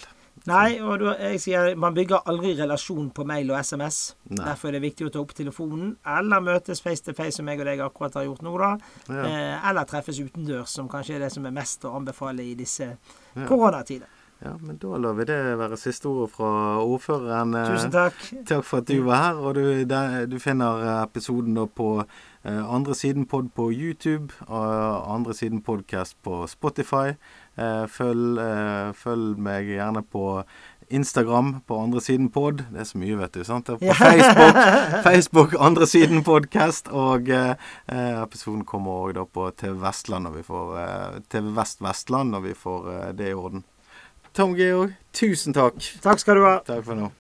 Speaker 2: Nei, og da, jeg sier man bygger aldri relasjon på mail og SMS.
Speaker 1: Nei.
Speaker 2: Derfor er det viktig å ta opp telefonen, eller møtes face to face, som jeg og deg akkurat har gjort nå, da.
Speaker 1: Ja.
Speaker 2: Eh, eller treffes utendørs, som kanskje er det som er mest å anbefale i disse
Speaker 1: Ja.
Speaker 2: koronatider.
Speaker 1: Ja, men da lar vi det være siste ordet fra ordføreren. Eh,
Speaker 2: Tusen takk.
Speaker 1: Takk for at du var her. Og du, der, du finner eh, episoden da på eh, andre siden pod på YouTube og andre siden podcast på Spotify. Eh, følg, eh, følg meg gjerne på Instagram på andre siden pod. Det er så mye, vet du. sant? På Facebook, Facebook andre siden podcast. Og eh, eh, episoden kommer òg da på TV Vestland når vi får eh, TV Vest Vestland når vi får eh, det i orden. Tom Georg, tusen takk.
Speaker 2: Takk skal du ha.
Speaker 1: Takk for nå.